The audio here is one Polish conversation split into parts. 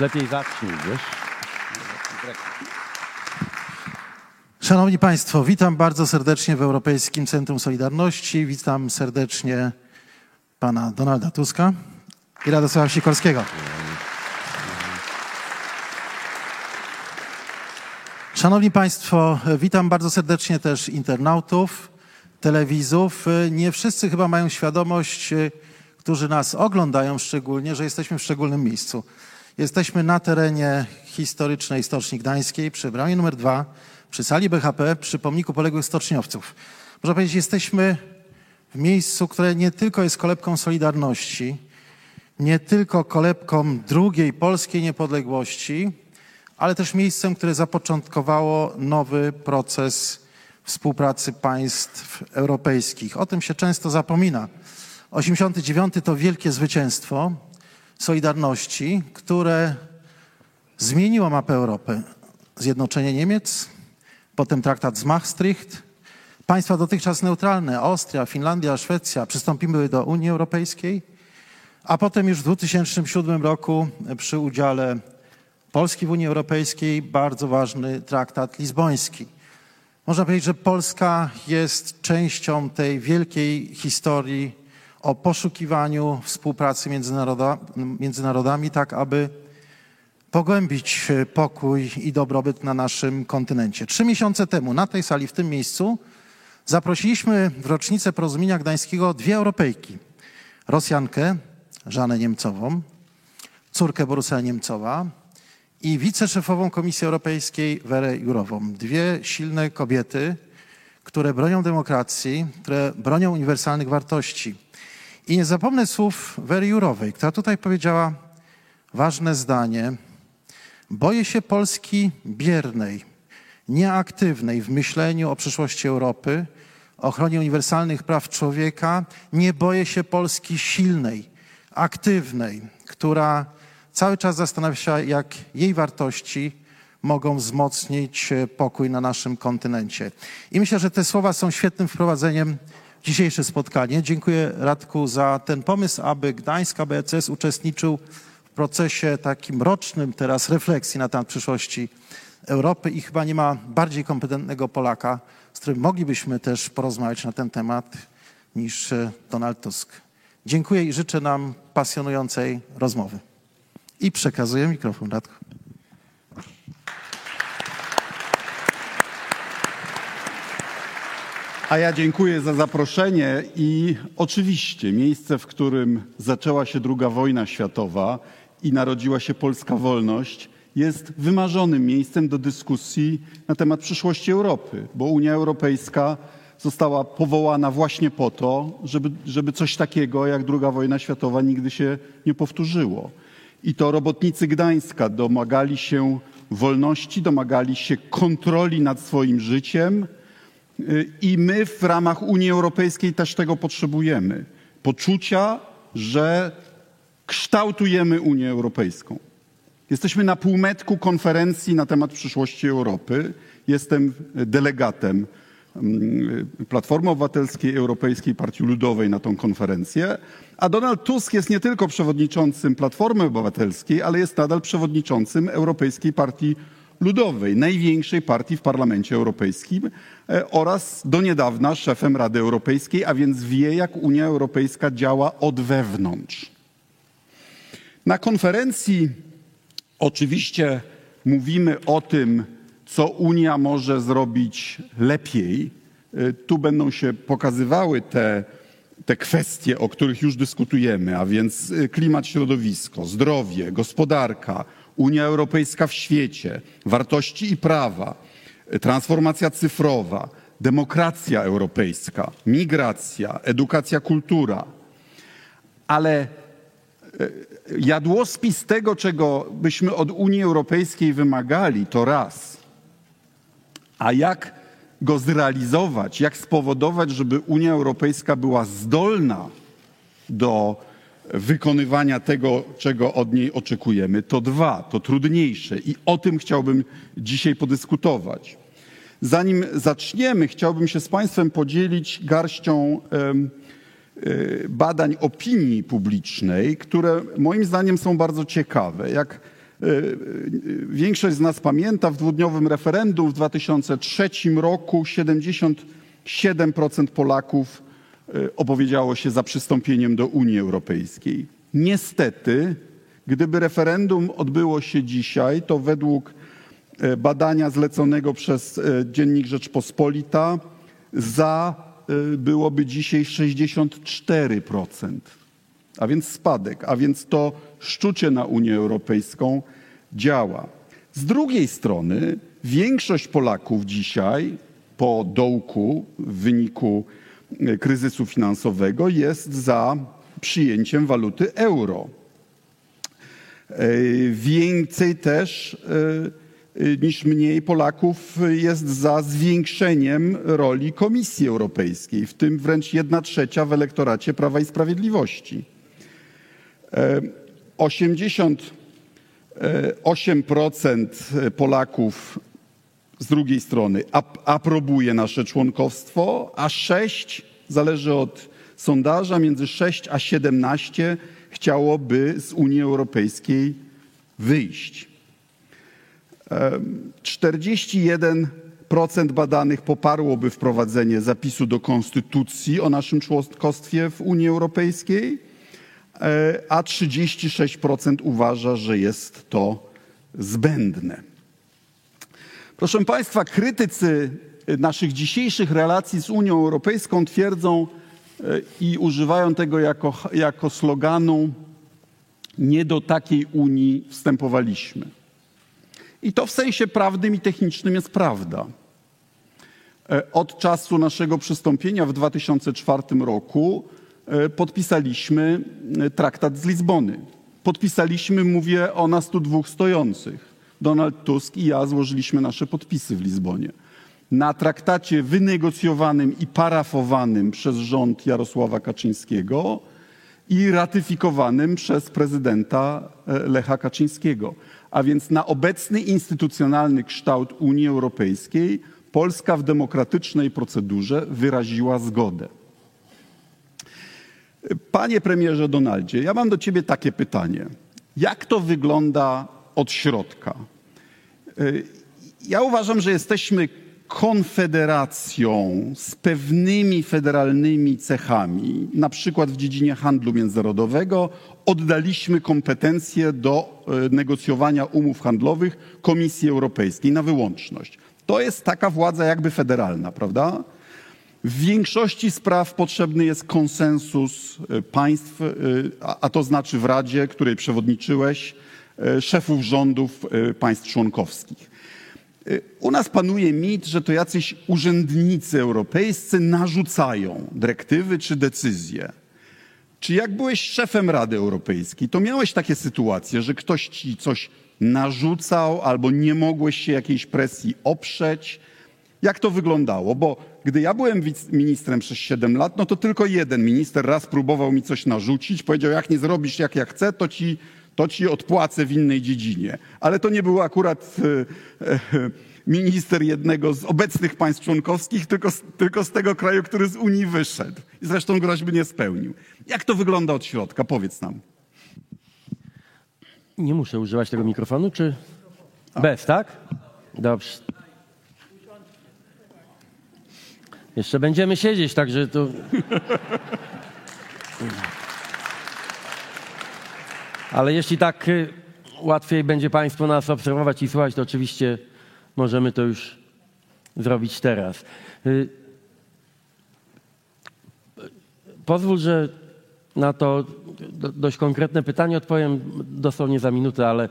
Lepiej zacznij, wiesz? Szanowni Państwo, witam bardzo serdecznie w Europejskim Centrum Solidarności. Witam serdecznie pana Donalda Tuska i Radosława Sikorskiego. Szanowni Państwo, witam bardzo serdecznie też internautów, telewizów. Nie wszyscy chyba mają świadomość, którzy nas oglądają szczególnie, że jesteśmy w szczególnym miejscu. Jesteśmy na terenie historycznej Stoczni Gdańskiej przy bramie numer dwa, przy sali BHP, przy pomniku poległych stoczniowców. Można powiedzieć, jesteśmy w miejscu, które nie tylko jest kolebką Solidarności, nie tylko kolebką drugiej polskiej niepodległości, ale też miejscem, które zapoczątkowało nowy proces współpracy państw europejskich. O tym się często zapomina. 89 to wielkie zwycięstwo Solidarności, które zmieniło mapę Europy. Zjednoczenie Niemiec, potem traktat z Maastricht. Państwa dotychczas neutralne, Austria, Finlandia, Szwecja, przystąpiły do Unii Europejskiej, a potem już w 2007 roku przy udziale Polski w Unii Europejskiej bardzo ważny traktat lizboński. Można powiedzieć, że Polska jest częścią tej wielkiej historii o poszukiwaniu współpracy międzynaroda, między narodami, tak aby pogłębić pokój i dobrobyt na naszym kontynencie. Trzy miesiące temu na tej sali, w tym miejscu, zaprosiliśmy w rocznicę porozumienia gdańskiego dwie Europejki. Rosjankę, Żanę Niemcową, córkę Borusa Niemcowa i wiceszefową Komisji Europejskiej Werę Jurową. Dwie silne kobiety, które bronią demokracji, które bronią uniwersalnych wartości. I nie zapomnę słów Wery Jurowej, która tutaj powiedziała ważne zdanie. Boję się Polski biernej, nieaktywnej w myśleniu o przyszłości Europy, ochronie uniwersalnych praw człowieka. Nie boję się Polski silnej, aktywnej, która cały czas zastanawia się, jak jej wartości mogą wzmocnić pokój na naszym kontynencie. I myślę, że te słowa są świetnym wprowadzeniem dzisiejsze spotkanie. Dziękuję Radku za ten pomysł, aby Gdańsk ABCS uczestniczył w procesie takim rocznym teraz refleksji na temat przyszłości Europy i chyba nie ma bardziej kompetentnego Polaka, z którym moglibyśmy też porozmawiać na ten temat niż Donald Tusk. Dziękuję i życzę nam pasjonującej rozmowy. I przekazuję mikrofon Radku. A ja dziękuję za zaproszenie i oczywiście miejsce, w którym zaczęła się II wojna światowa i narodziła się polska wolność, jest wymarzonym miejscem do dyskusji na temat przyszłości Europy, bo Unia Europejska została powołana właśnie po to, żeby, żeby coś takiego jak II wojna światowa nigdy się nie powtórzyło. I to robotnicy Gdańska domagali się wolności, domagali się kontroli nad swoim życiem, i my w ramach Unii Europejskiej też tego potrzebujemy. Poczucia, że kształtujemy Unię Europejską. Jesteśmy na półmetku konferencji na temat przyszłości Europy. Jestem delegatem Platformy Obywatelskiej Europejskiej Partii Ludowej na tą konferencję, a Donald Tusk jest nie tylko przewodniczącym Platformy Obywatelskiej, ale jest nadal przewodniczącym Europejskiej Partii Ludowej, największej partii w Parlamencie Europejskim oraz do niedawna szefem Rady Europejskiej, a więc wie, jak Unia Europejska działa od wewnątrz. Na konferencji oczywiście mówimy o tym, co Unia może zrobić lepiej. Tu będą się pokazywały te, te kwestie, o których już dyskutujemy, a więc klimat, środowisko, zdrowie, gospodarka, Unia Europejska w świecie, wartości i prawa, transformacja cyfrowa, demokracja europejska, migracja, edukacja, kultura. Ale jadłospis tego, czego byśmy od Unii Europejskiej wymagali, to raz. A jak go zrealizować, jak spowodować, żeby Unia Europejska była zdolna do wykonywania tego, czego od niej oczekujemy. To dwa, to trudniejsze i o tym chciałbym dzisiaj podyskutować. Zanim zaczniemy, chciałbym się z Państwem podzielić garścią badań opinii publicznej, które moim zdaniem są bardzo ciekawe. Jak Większość z nas pamięta w dwudniowym referendum w 2003 roku 77% Polaków e, opowiedziało się za przystąpieniem do Unii Europejskiej. Niestety, gdyby referendum odbyło się dzisiaj, to według e, badania zleconego przez e, Dziennik Rzeczpospolita za byłoby dzisiaj 64%, a więc spadek, a więc to szczucie na Unię Europejską działa. Z drugiej strony większość Polaków dzisiaj po dołku w wyniku kryzysu finansowego jest za przyjęciem waluty euro. E, więcej też e, niż mniej Polaków jest za zwiększeniem roli Komisji Europejskiej, w tym wręcz jedna trzecia w elektoracie Prawa i Sprawiedliwości. 88% Polaków z drugiej strony aprobuje nasze członkowstwo, a 6, zależy od sondaża, między 6 a 17 chciałoby z Unii Europejskiej wyjść. 41% badanych poparłoby wprowadzenie zapisu do konstytucji o naszym członkostwie w Unii Europejskiej, e, a 36% uważa, że jest to zbędne. Proszę Państwa, krytycy naszych dzisiejszych relacji z Unią Europejską twierdzą e, i używają tego jako, jako sloganu: Nie do takiej Unii wstępowaliśmy. I to w sensie prawnym i technicznym jest prawda. E, od czasu naszego przystąpienia w 2004 roku e, podpisaliśmy traktat z Lizbony. Podpisaliśmy, mówię o nas tu dwóch stojących. Donald Tusk i ja złożyliśmy nasze podpisy w Lizbonie. Na traktacie wynegocjowanym i parafowanym przez rząd Jarosława Kaczyńskiego i ratyfikowanym przez prezydenta e, Lecha Kaczyńskiego. A więc na obecny instytucjonalny kształt Unii Europejskiej Polska w demokratycznej procedurze wyraziła zgodę. Panie premierze Donaldzie, ja mam do ciebie takie pytanie. Jak to wygląda od środka. Y, ja uważam, że jesteśmy konfederacją z pewnymi federalnymi cechami, na przykład w dziedzinie handlu międzynarodowego, oddaliśmy kompetencje do y, negocjowania umów handlowych Komisji Europejskiej na wyłączność. To jest taka władza jakby federalna, prawda? W większości spraw potrzebny jest konsensus y, państw, a to znaczy w Radzie, której przewodniczyłeś, E, szefów rządów e, państw członkowskich. E, u nas panuje mit, że to jacyś urzędnicy europejscy narzucają dyrektywy czy decyzje. Czy jak byłeś szefem Rady Europejskiej, to miałeś takie sytuacje, że ktoś ci coś narzucał albo nie mogłeś się jakiejś presji oprzeć? Jak to wyglądało? Bo gdy ja byłem ministrem przez 7 lat, no to tylko jeden minister raz próbował mi coś narzucić, powiedział, jak nie zrobisz jak ja chcę, to ci to ci odpłacę w innej dziedzinie. Ale to nie był akurat e, e, minister jednego z obecnych państw członkowskich, tylko, tylko z tego kraju, który z Unii wyszedł. I zresztą groźby nie spełnił. Jak to wygląda od środka? Powiedz nam. Nie muszę używać tego mikrofonu, czy bez, tak? Dobrze. Jeszcze będziemy siedzieć, także to. Ale jeśli tak y, łatwiej będzie Państwu nas obserwować i słuchać, to oczywiście możemy to już zrobić teraz. Y, pozwól, że na to dość konkretne pytanie odpowiem dosłownie za minutę, ale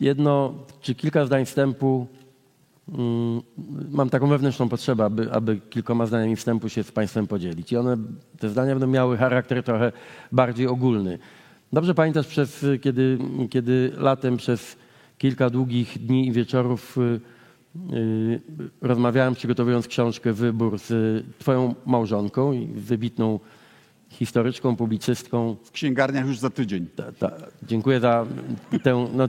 jedno czy kilka zdań wstępu. Mm, mam taką wewnętrzną potrzebę, aby, aby kilkoma zdaniami wstępu się z Państwem podzielić. I one, te zdania będą miały charakter trochę bardziej ogólny. Dobrze pamiętasz, przez, kiedy, kiedy latem przez kilka długich dni i wieczorów yy, rozmawiałem, przygotowując książkę Wybór z twoją małżonką, wybitną historyczką, publicystką. W księgarniach już za tydzień. Ta, ta, dziękuję za tę, no,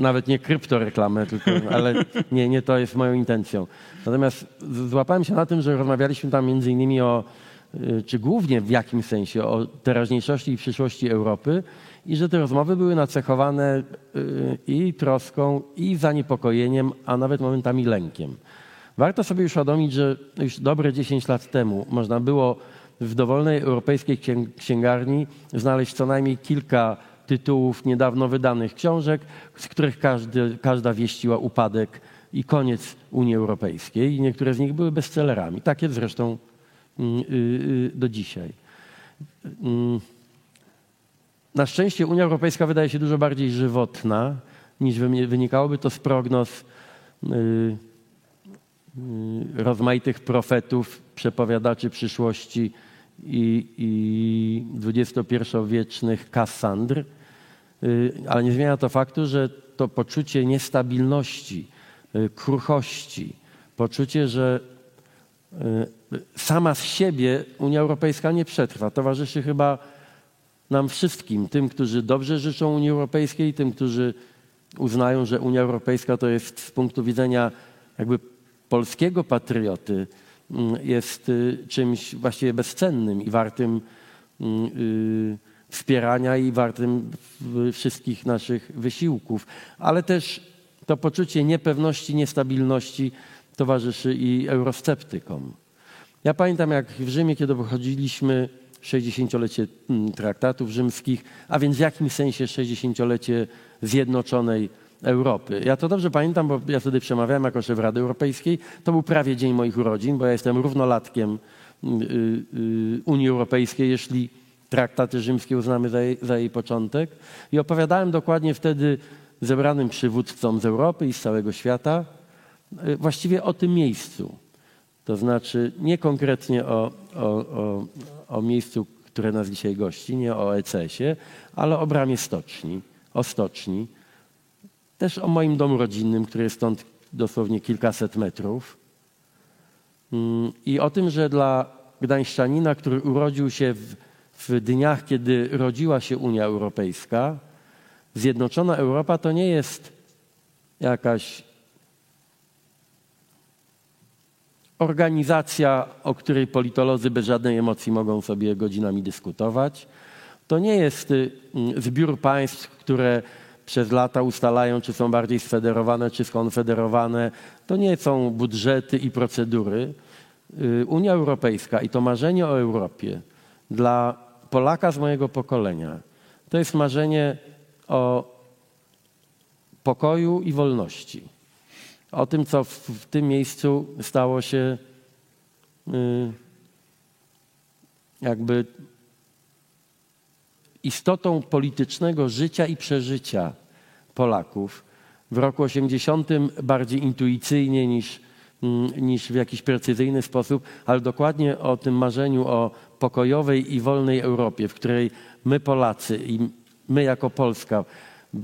nawet nie kryptoreklamę, tylko, ale nie, nie to jest moją intencją. Natomiast złapałem się na tym, że rozmawialiśmy tam między innymi o Y, czy głównie w jakim sensie o teraźniejszości i przyszłości Europy i że te rozmowy były nacechowane y, i troską, i zaniepokojeniem, a nawet momentami lękiem. Warto sobie uświadomić, że już dobre 10 lat temu można było w dowolnej europejskiej księgarni znaleźć co najmniej kilka tytułów niedawno wydanych książek, z których każdy, każda wieściła upadek i koniec Unii Europejskiej. I niektóre z nich były bestsellerami. Takie zresztą y, y, do dzisiaj. Mm. Na szczęście Unia Europejska wydaje się dużo bardziej żywotna, niż wynikałoby to z prognoz y, rozmaitych profetów, przepowiadaczy przyszłości i, i XXI-wiecznych Kassandr. Ale nie zmienia to faktu, że to poczucie niestabilności, Y, kruchości, poczucie, że y, sama z siebie Unia Europejska nie przetrwa. Towarzyszy chyba nam wszystkim, tym, którzy dobrze życzą Unii Europejskiej, tym, którzy uznają, że Unia Europejska to jest z punktu widzenia jakby polskiego patrioty, mm, jest y, czymś właściwie bezcennym i wartym mm, wspierania i wartym wszystkich naszych wysiłków, ale też to poczucie niepewności, niestabilności towarzyszy i eurosceptykom. Ja pamiętam, jak w Rzymie, kiedy obchodziliśmy 60-lecie mm, traktatów rzymskich, a więc w jakimś sensie 60-lecie Zjednoczonej Europy. Ja to dobrze pamiętam, bo ja wtedy przemawiałem jako szef Rady Europejskiej. To był prawie dzień moich urodzin, bo ja jestem równolatkiem mm, y, y, Unii Europejskiej, jeśli traktaty rzymskie uznamy za jej, za jej początek. I opowiadałem dokładnie wtedy zebranym przywódcom z Europy i z całego świata właściwie o tym miejscu. To znaczy nie konkretnie o, o, o, o miejscu, które nas dzisiaj gości, nie o ECS-ie, ale o bramie stoczni, o stoczni. Też o moim domu rodzinnym, który jest stąd dosłownie kilkaset metrów. Mm, I o tym, że dla gdańszczanina, który urodził się w, w dniach, kiedy rodziła się Unia Europejska, Zjednoczona Europa to nie jest jakaś organizacja, o której politolodzy bez żadnej emocji mogą sobie godzinami dyskutować. To nie jest y, zbiór państw, które przez lata ustalają, czy są bardziej sfederowane, czy skonfederowane. To nie są budżety i procedury. Y, Unia Europejska i to marzenie o Europie dla Polaka z mojego pokolenia to jest marzenie o pokoju i wolności. O tym, co w, w tym miejscu stało się y, jakby istotą politycznego życia i przeżycia Polaków. W roku 80 bardziej intuicyjnie niż, mm, niż w jakiś precyzyjny sposób, ale dokładnie o tym marzeniu o pokojowej i wolnej Europie, w której my Polacy i my jako Polska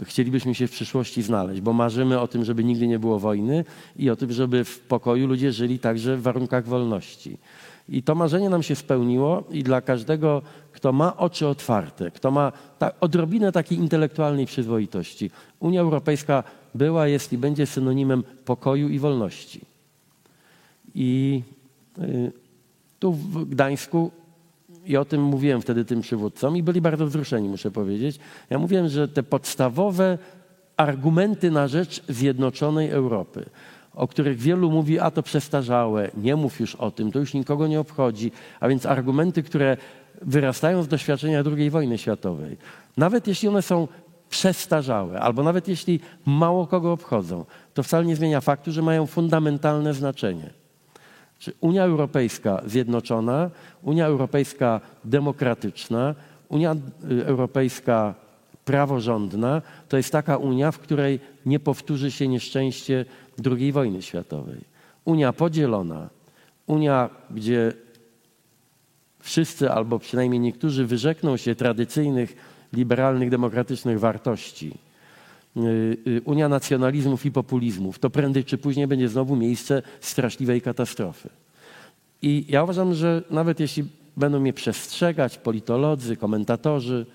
chcielibyśmy się w przyszłości znaleźć, bo marzymy o tym, żeby nigdy nie było wojny i o tym, żeby w pokoju ludzie żyli także w warunkach wolności. I to marzenie nam się spełniło i dla każdego, kto ma oczy otwarte, kto ma ta, odrobinę takiej intelektualnej przyzwoitości, Unia Europejska była, jest i będzie synonimem pokoju i wolności. I y, tu w Gdańsku i o tym mówiłem wtedy tym przywódcom i byli bardzo wzruszeni, muszę powiedzieć. Ja mówiłem, że te podstawowe argumenty na rzecz zjednoczonej Europy, o których wielu mówi, a to przestarzałe, nie mów już o tym, to już nikogo nie obchodzi, a więc argumenty, które wyrastają z doświadczenia II wojny światowej, nawet jeśli one są przestarzałe, albo nawet jeśli mało kogo obchodzą, to wcale nie zmienia faktu, że mają fundamentalne znaczenie. Czy Unia Europejska zjednoczona, Unia Europejska demokratyczna, Unia y, Europejska praworządna to jest taka Unia, w której nie powtórzy się nieszczęście II wojny światowej. Unia podzielona, Unia, gdzie wszyscy albo przynajmniej niektórzy wyrzekną się tradycyjnych, liberalnych, demokratycznych wartości Unia nacjonalizmów i populizmów, to prędzej czy później będzie znowu miejsce straszliwej katastrofy. I ja uważam, że nawet jeśli będą mnie przestrzegać politolodzy, komentatorzy,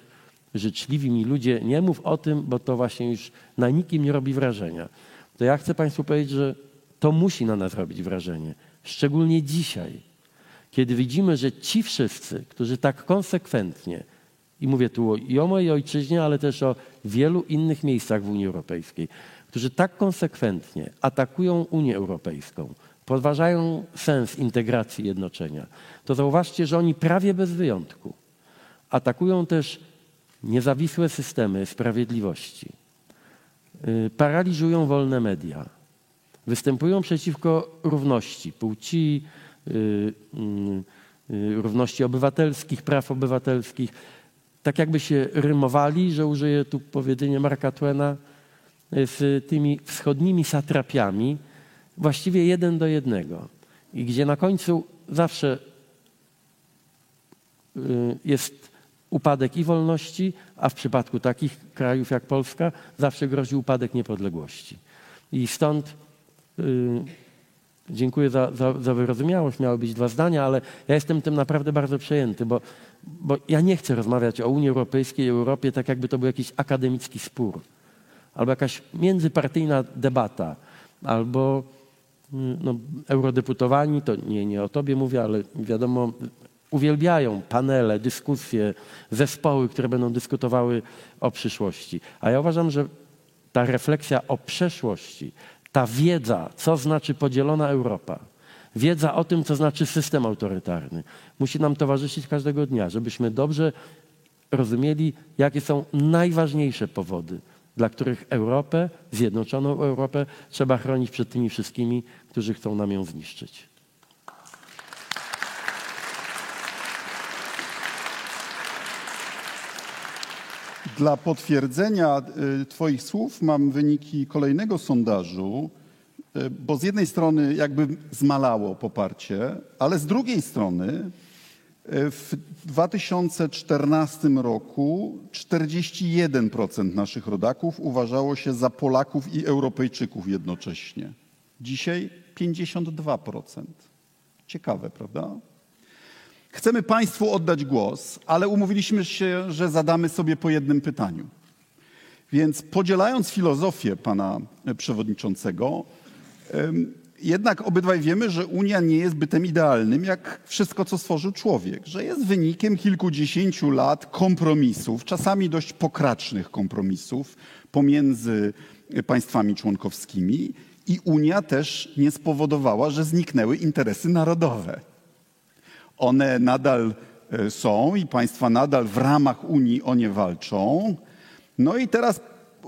życzliwi mi ludzie, nie mów o tym, bo to właśnie już na nikim nie robi wrażenia. To ja chcę Państwu powiedzieć, że to musi na nas robić wrażenie. Szczególnie dzisiaj, kiedy widzimy, że ci wszyscy, którzy tak konsekwentnie I mówię tu i o mojej ojczyźnie, ale też o wielu innych miejscach w Unii Europejskiej, którzy tak konsekwentnie atakują Unię Europejską, podważają sens integracji jednoczenia, to zauważcie, że oni prawie bez wyjątku atakują też niezawisłe systemy sprawiedliwości, y, paraliżują wolne media, występują przeciwko równości płci, y, y, równości obywatelskich, praw obywatelskich. Tak jakby się rymowali, że użyję tu powiedzenia Marka Twena, z tymi wschodnimi satrapiami, właściwie jeden do jednego. I gdzie na końcu zawsze jest upadek i wolności, a w przypadku takich krajów jak Polska zawsze grozi upadek niepodległości. I stąd yy, dziękuję za, za, za wyrozumiałość, miały być dwa zdania, ale ja jestem tym naprawdę bardzo przejęty, bo, bo ja nie chcę rozmawiać o Unii Europejskiej i Europie tak, jakby to był jakiś akademicki spór, albo jakaś międzypartyjna debata, albo no, eurodeputowani, to nie, nie o tobie mówię, ale wiadomo, uwielbiają panele, dyskusje, zespoły, które będą dyskutowały o przyszłości. A ja uważam, że ta refleksja o przeszłości, ta wiedza, co znaczy podzielona Europa, wiedza o tym, co znaczy system autorytarny, musi nam towarzyszyć każdego dnia, żebyśmy dobrze rozumieli, jakie są najważniejsze powody, dla których Europę, zjednoczoną Europę, trzeba chronić przed tymi wszystkimi, którzy chcą nam ją zniszczyć. Dla potwierdzenia y, Twoich słów mam wyniki kolejnego sondażu, y, bo z jednej strony jakby zmalało poparcie, ale z drugiej strony w 2014 roku 41% naszych rodaków uważało się za Polaków i Europejczyków jednocześnie. Dzisiaj 52%. Ciekawe, prawda? Chcemy Państwu oddać głos, ale umówiliśmy się, że zadamy sobie po jednym pytaniu. Więc podzielając filozofię pana przewodniczącego, jednak obydwaj wiemy, że Unia nie jest bytem idealnym, jak wszystko, co stworzył człowiek, że jest wynikiem kilkudziesięciu lat kompromisów, czasami dość pokracznych kompromisów pomiędzy państwami członkowskimi i Unia też nie spowodowała, że zniknęły interesy narodowe. One nadal e, są i państwa nadal w ramach Unii o nie walczą. No i teraz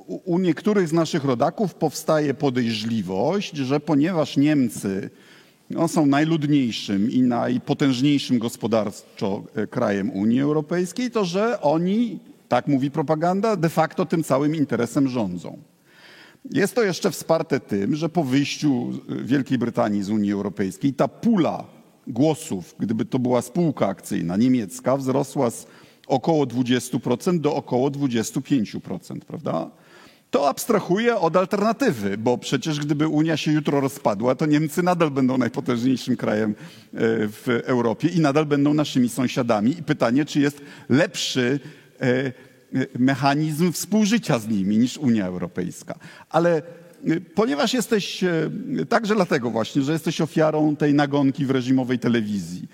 u niektórych z naszych rodaków powstaje podejrzliwość, że ponieważ Niemcy no, są najludniejszym i najpotężniejszym gospodarczo e, krajem Unii Europejskiej, to że oni, tak mówi propaganda, de facto tym całym interesem rządzą. Jest to jeszcze wsparte tym, że po wyjściu Wielkiej Brytanii z Unii Europejskiej ta pula głosów, gdyby to była spółka akcyjna niemiecka, wzrosła z około 20% do około 25%, prawda? To abstrahuje od alternatywy, bo przecież gdyby Unia się jutro rozpadła, to Niemcy nadal będą najpotężniejszym krajem e, w Europie i nadal będą naszymi sąsiadami. I pytanie, czy jest lepszy e, e, mechanizm współżycia z nimi niż Unia Europejska. Ale ponieważ jesteś, także dlatego właśnie, że jesteś ofiarą tej nagonki w reżimowej telewizji.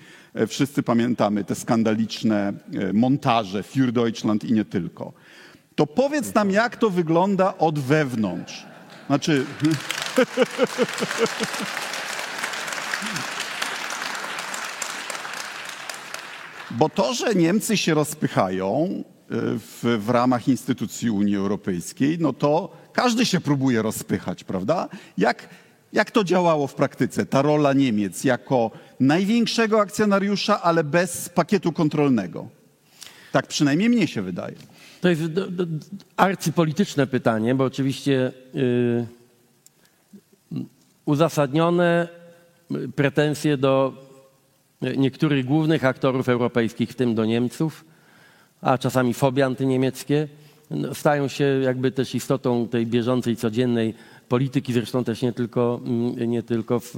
Wszyscy pamiętamy te skandaliczne montaże Für Deutschland i nie tylko. To powiedz nam, jak to wygląda od wewnątrz. Znaczy... Bo to, że Niemcy się rozpychają w, w ramach instytucji Unii Europejskiej, no to każdy się próbuje rozpychać, prawda? Jak, jak to działało w praktyce? Ta rola Niemiec jako największego akcjonariusza, ale bez pakietu kontrolnego. Tak przynajmniej mnie się wydaje. To jest do, do, arcypolityczne pytanie, bo oczywiście yy, uzasadnione pretensje do niektórych głównych aktorów europejskich, w tym do Niemców, a czasami fobie antyniemieckie, no, stają się jakby też istotą tej bieżącej, codziennej polityki. Zresztą też nie tylko, mm, nie tylko w,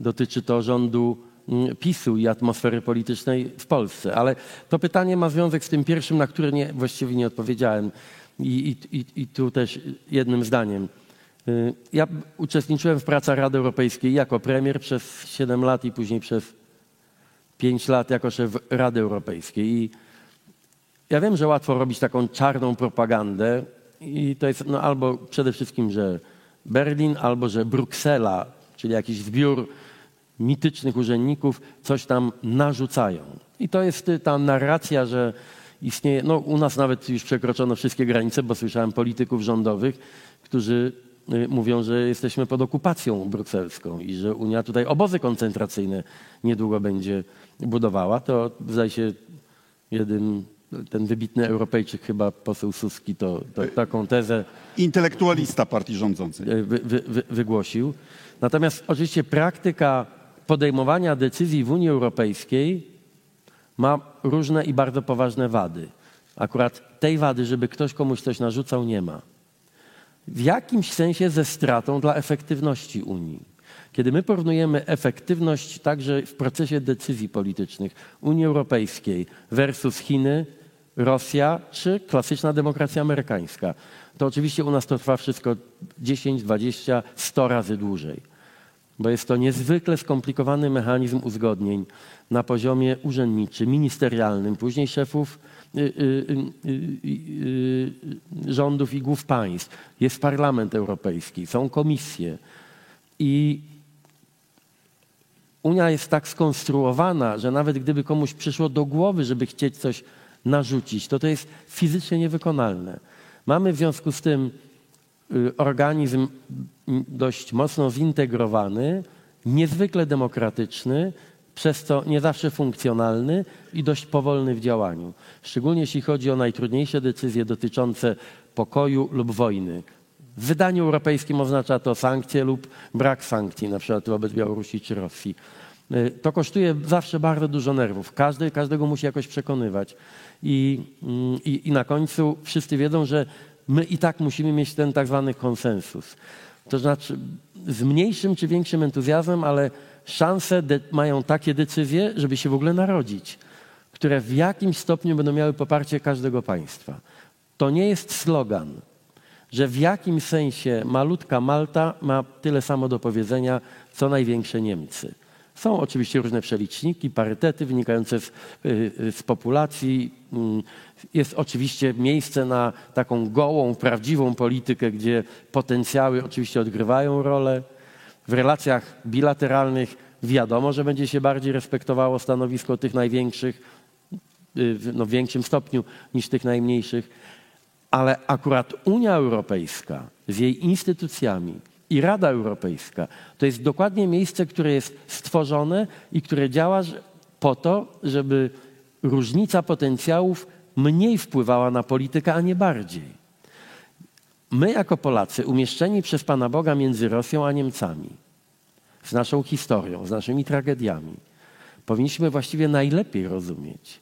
dotyczy to rządu PiSu i atmosfery politycznej w Polsce. Ale to pytanie ma związek z tym pierwszym, na które nie, właściwie nie odpowiedziałem. I, i, I tu też jednym zdaniem. Y, ja uczestniczyłem w pracach Rady Europejskiej jako premier przez 7 lat i później przez 5 lat jako szef Rady Europejskiej. I ja wiem, że łatwo robić taką czarną propagandę i to jest no, albo przede wszystkim, że Berlin, albo że Bruksela, czyli jakiś zbiór mitycznych urzędników, coś tam narzucają. I to jest y, ta narracja, że istnieje, no u nas nawet już przekroczono wszystkie granice, bo słyszałem polityków rządowych, którzy y, mówią, że jesteśmy pod okupacją brukselską i że Unia tutaj obozy koncentracyjne niedługo będzie budowała. To zdaje się jeden, ten wybitny Europejczyk, chyba poseł Suski, to, to taką tezę Intelektualista partii rządzącej. wy, wy, wy, wygłosił. Natomiast oczywiście praktyka podejmowania decyzji w Unii Europejskiej ma różne i bardzo poważne wady. Akurat tej wady, żeby ktoś komuś coś narzucał, nie ma. W jakimś sensie ze stratą dla efektywności Unii. Kiedy my porównujemy efektywność także w procesie decyzji politycznych Unii Europejskiej versus Chiny, Rosja czy klasyczna demokracja amerykańska, to oczywiście u nas to trwa wszystko 10, 20, 100 razy dłużej. Bo jest to niezwykle skomplikowany mechanizm uzgodnień na poziomie urzędniczym, ministerialnym, później szefów y, y, y, rządów i głów państw. Jest Parlament Europejski, są komisje. I Unia jest tak skonstruowana, że nawet gdyby komuś przyszło do głowy, żeby chcieć coś narzucić, to to jest fizycznie niewykonalne. Mamy w związku z tym organizm m, dość mocno zintegrowany, niezwykle demokratyczny, przez co nie zawsze funkcjonalny i dość powolny w działaniu. Szczególnie jeśli chodzi o najtrudniejsze decyzje dotyczące pokoju lub wojny. W wydaniu europejskim oznacza to sankcje lub brak sankcji, na przykład wobec Białorusi czy Rosji. Y, To kosztuje zawsze bardzo dużo nerwów. Każdy, każdego musi jakoś przekonywać. I, mm, i, I na końcu wszyscy wiedzą, że my i tak musimy mieć ten tak zwany konsensus. To znaczy z mniejszym czy większym entuzjazmem, ale szanse mają takie decyzje, żeby się w ogóle narodzić, które w jakimś stopniu będą miały poparcie każdego państwa. To nie jest slogan, że w jakim sensie malutka Malta ma tyle samo do powiedzenia, co największe Niemcy. Są oczywiście różne przeliczniki, parytety wynikające z, y, y, z populacji. Mm, Jest oczywiście miejsce na taką gołą, prawdziwą politykę, gdzie potencjały oczywiście odgrywają rolę. W relacjach bilateralnych wiadomo, że będzie się bardziej respektowało stanowisko tych największych, y, no, w większym stopniu niż tych najmniejszych. Ale akurat Unia Europejska z jej instytucjami i Rada Europejska to jest dokładnie miejsce, które jest stworzone i które działa po to, żeby różnica potencjałów mniej wpływała na politykę, a nie bardziej. My, jako Polacy, umieszczeni przez Pana Boga między Rosją a Niemcami, z naszą historią, z naszymi tragediami, powinniśmy właściwie najlepiej rozumieć,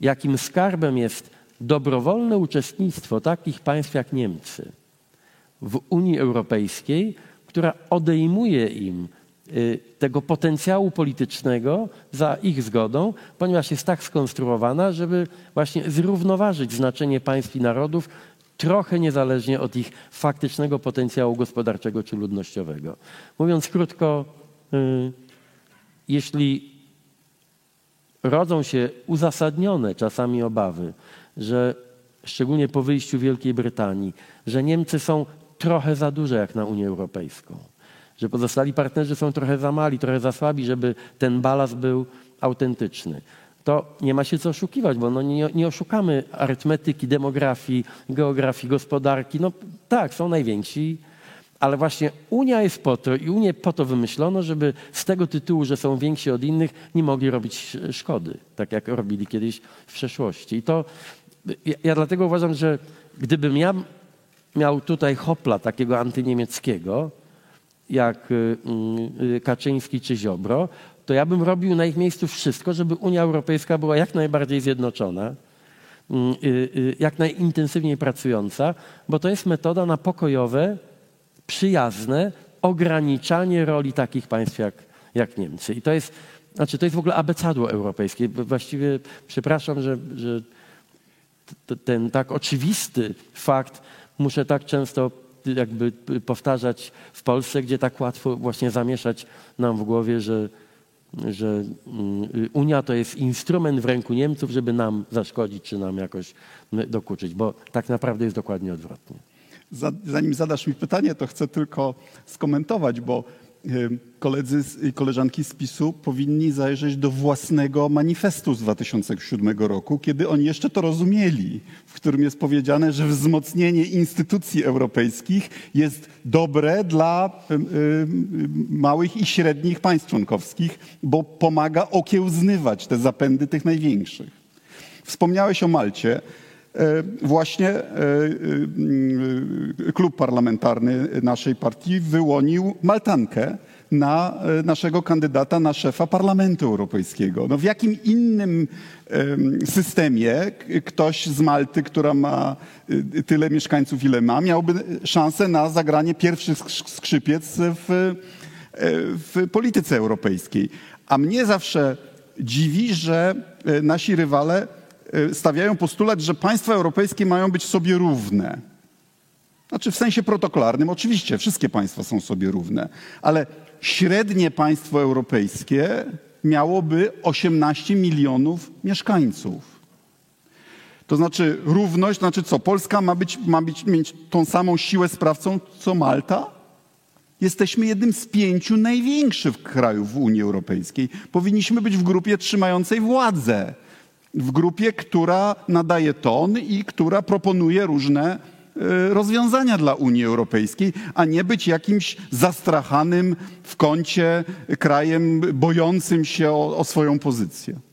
jakim skarbem jest dobrowolne uczestnictwo takich państw jak Niemcy w Unii Europejskiej, która odejmuje im y, tego potencjału politycznego za ich zgodą, ponieważ jest tak skonstruowana, żeby właśnie zrównoważyć znaczenie państw i narodów trochę niezależnie od ich faktycznego potencjału gospodarczego czy ludnościowego. Mówiąc krótko, y, jeśli rodzą się uzasadnione czasami obawy, że szczególnie po wyjściu Wielkiej Brytanii, że Niemcy są trochę za duże jak na Unię Europejską, że pozostali partnerzy są trochę za mali, trochę za słabi, żeby ten balast był autentyczny. To nie ma się co oszukiwać, bo no nie, nie oszukamy arytmetyki, demografii, geografii, gospodarki. No tak, są najwięksi, ale właśnie Unia jest po to i Unię po to wymyślono, żeby z tego tytułu, że są więksi od innych, nie mogli robić szkody, tak jak robili kiedyś w przeszłości. I to ja, ja dlatego uważam, że gdybym ja miał tutaj hopla takiego antyniemieckiego, jak y, y, Kaczyński czy Ziobro, to ja bym robił na ich miejscu wszystko, żeby Unia Europejska była jak najbardziej zjednoczona, y, y, jak najintensywniej pracująca, bo to jest metoda na pokojowe, przyjazne ograniczanie roli takich państw jak, jak Niemcy. I to jest, znaczy to jest w ogóle abecadło europejskie. Właściwie przepraszam, że, że ten tak oczywisty fakt muszę tak często jakby powtarzać w Polsce, gdzie tak łatwo właśnie zamieszać nam w głowie, że że mm, Unia to jest instrument w ręku Niemców, żeby nam zaszkodzić czy nam jakoś y, dokuczyć, bo tak naprawdę jest dokładnie odwrotnie. Za- Zanim zadasz mi pytanie, to chcę tylko skomentować, bo koledzy z- i koleżanki z PiSu powinni zajrzeć do własnego manifestu z 2007 roku, kiedy oni jeszcze to rozumieli, w którym jest powiedziane, że wzmocnienie instytucji europejskich jest dobre dla y, y, małych i średnich państw członkowskich, bo pomaga okiełznywać te zapędy tych największych. Wspomniałeś o Malcie. E, Właśnie e, e, klub parlamentarny naszej partii wyłonił Maltankę na naszego kandydata na szefa Parlamentu Europejskiego. No w jakim innym em, systemie ktoś z Malty, która ma tyle mieszkańców, ile ma, miałby szansę na zagranie pierwszych skrz- skrzypiec w, w polityce europejskiej. A mnie zawsze dziwi, że nasi rywale stawiają postulat, że państwa europejskie mają być sobie równe. Znaczy w sensie protokolarnym oczywiście wszystkie państwa są sobie równe, ale średnie państwo europejskie miałoby 18 milionów mieszkańców. To znaczy równość, znaczy co? Polska ma, być, ma być, mieć tą samą siłę sprawcą co Malta? Jesteśmy jednym z pięciu największych krajów w Unii Europejskiej. Powinniśmy być w grupie trzymającej władzę. W grupie, która nadaje ton i która proponuje różne e, rozwiązania dla Unii Europejskiej, a nie być jakimś zastrachanym w kącie krajem bojącym się o, o swoją pozycję.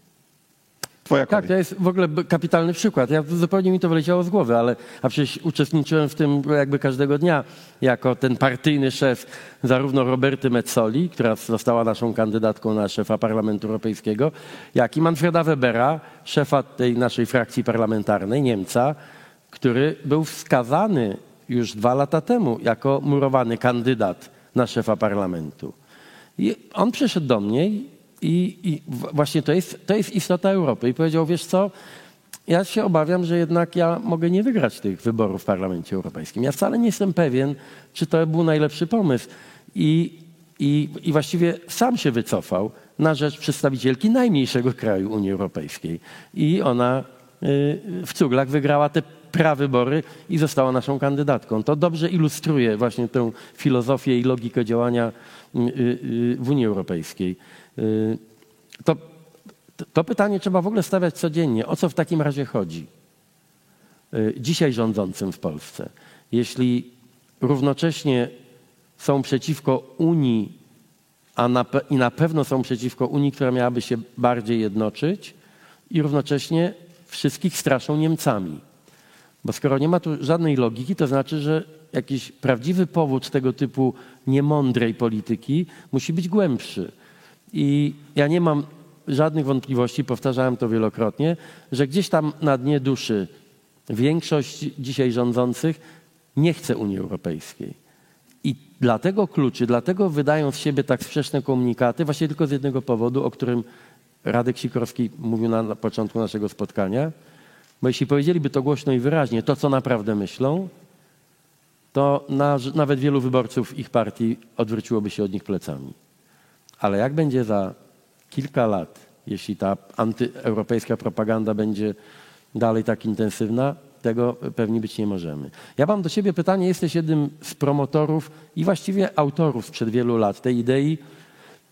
Twoja kolej. Tak, to jest w ogóle kapitalny przykład. Ja zupełnie mi to wyleciało z głowy, ale a przecież uczestniczyłem w tym jakby każdego dnia jako ten partyjny szef zarówno Roberty Metzoli, która została naszą kandydatką na szefa Parlamentu Europejskiego, jak i Manfreda Webera, szefa tej naszej frakcji parlamentarnej, Niemca, który był wskazany już dwa lata temu jako murowany kandydat na szefa parlamentu. I on przyszedł do mnie i, i właśnie to jest, to jest istota Europy. I powiedział, wiesz co, ja się obawiam, że jednak ja mogę nie wygrać tych wyborów w Parlamencie Europejskim. Ja wcale nie jestem pewien, czy to był najlepszy pomysł. I, i, i właściwie sam się wycofał na rzecz przedstawicielki najmniejszego kraju Unii Europejskiej. I ona y, w cuglach wygrała te prawybory i została naszą kandydatką. To dobrze ilustruje właśnie tę filozofię i logikę działania y, y, w Unii Europejskiej. Y, To, to pytanie trzeba w ogóle stawiać codziennie. O co w takim razie chodzi y, dzisiaj rządzącym w Polsce? Jeśli równocześnie są przeciwko Unii, a na, i na pewno są przeciwko Unii, która miałaby się bardziej jednoczyć, i równocześnie wszystkich straszą Niemcami. Bo skoro nie ma tu żadnej logiki, to znaczy, że jakiś prawdziwy powód tego typu niemądrej polityki musi być głębszy. I ja nie mam żadnych wątpliwości, powtarzałem to wielokrotnie, że gdzieś tam na dnie duszy większość dzisiaj rządzących nie chce Unii Europejskiej. I dlatego kluczy, dlatego wydają z siebie tak sprzeczne komunikaty, właśnie tylko z jednego powodu, o którym Radek Sikorski mówił na, na początku naszego spotkania. Bo jeśli powiedzieliby to głośno i wyraźnie, to co naprawdę myślą, to na, nawet wielu wyborców ich partii odwróciłoby się od nich plecami. Ale jak będzie za kilka lat, jeśli ta antyeuropejska propaganda będzie dalej tak intensywna, tego pewni być nie możemy. Ja mam do ciebie pytanie, jesteś jednym z promotorów i właściwie autorów sprzed wielu lat tej idei,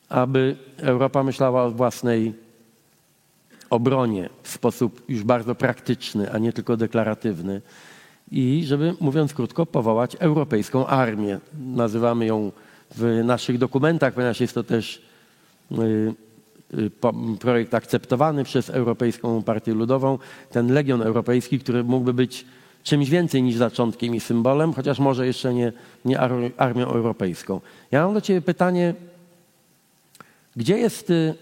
aby Europa myślała o własnej obronie w sposób już bardzo praktyczny, a nie tylko deklaratywny. I żeby, mówiąc krótko, powołać Europejską Armię. Nazywamy ją w naszych dokumentach, ponieważ jest to też y, y, projekt akceptowany przez Europejską Partię Ludową, ten Legion Europejski, który mógłby być czymś więcej niż zaczątkiem i symbolem, chociaż może jeszcze nie, nie ar- armią europejską. Ja mam do Ciebie pytanie, gdzie jest... y,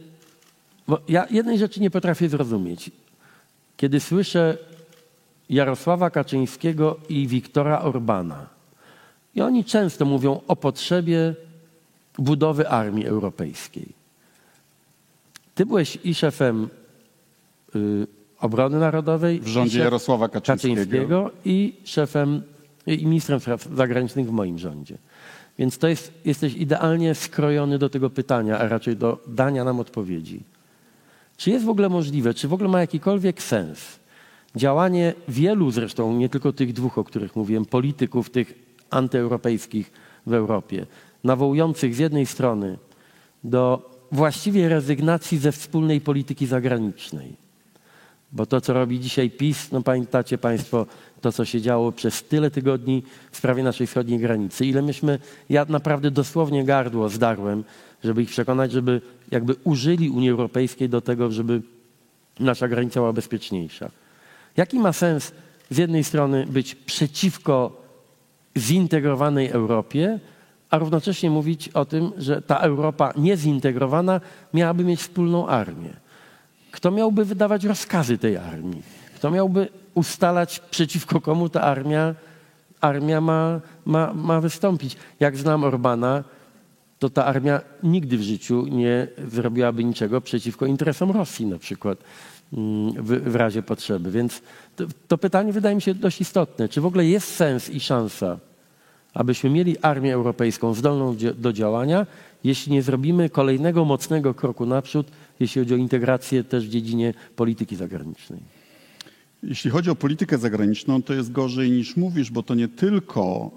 Bo ja jednej rzeczy nie potrafię zrozumieć. Kiedy słyszę Jarosława Kaczyńskiego i Wiktora Orbana, i oni często mówią o potrzebie budowy armii europejskiej. Ty byłeś i szefem y, obrony narodowej, W rządzie Jarosława Kaczyńskiego. Kaczyńskiego i szefem i ministrem spraw zagranicznych w moim rządzie. Więc to jest, jesteś idealnie skrojony do tego pytania, a raczej do dania nam odpowiedzi. Czy jest w ogóle możliwe, czy w ogóle ma jakikolwiek sens działanie wielu zresztą, nie tylko tych dwóch, o których mówiłem, polityków tych antyeuropejskich w Europie, nawołujących z jednej strony do właściwie rezygnacji ze wspólnej polityki zagranicznej. Bo to, co robi dzisiaj PiS, no pamiętacie Państwo to, co się działo przez tyle tygodni w sprawie naszej wschodniej granicy. Ile myśmy, ja naprawdę dosłownie gardło zdarłem, żeby ich przekonać, żeby jakby użyli Unii Europejskiej do tego, żeby nasza granica była bezpieczniejsza. Jaki ma sens z jednej strony być przeciwko zintegrowanej Europie, a równocześnie mówić o tym, że ta Europa niezintegrowana miałaby mieć wspólną armię. Kto miałby wydawać rozkazy tej armii? Kto miałby ustalać, przeciwko komu ta armia, armia ma, ma, ma wystąpić? Jak znam Orbana, to ta armia nigdy w życiu nie zrobiłaby niczego przeciwko interesom Rosji na przykład mm, w, w razie potrzeby. Więc to, to pytanie wydaje mi się dość istotne. Czy w ogóle jest sens i szansa, abyśmy mieli armię europejską zdolną do działania, jeśli nie zrobimy kolejnego mocnego kroku naprzód, jeśli chodzi o integrację też w dziedzinie polityki zagranicznej? Jeśli chodzi o politykę zagraniczną, to jest gorzej niż mówisz, bo to nie tylko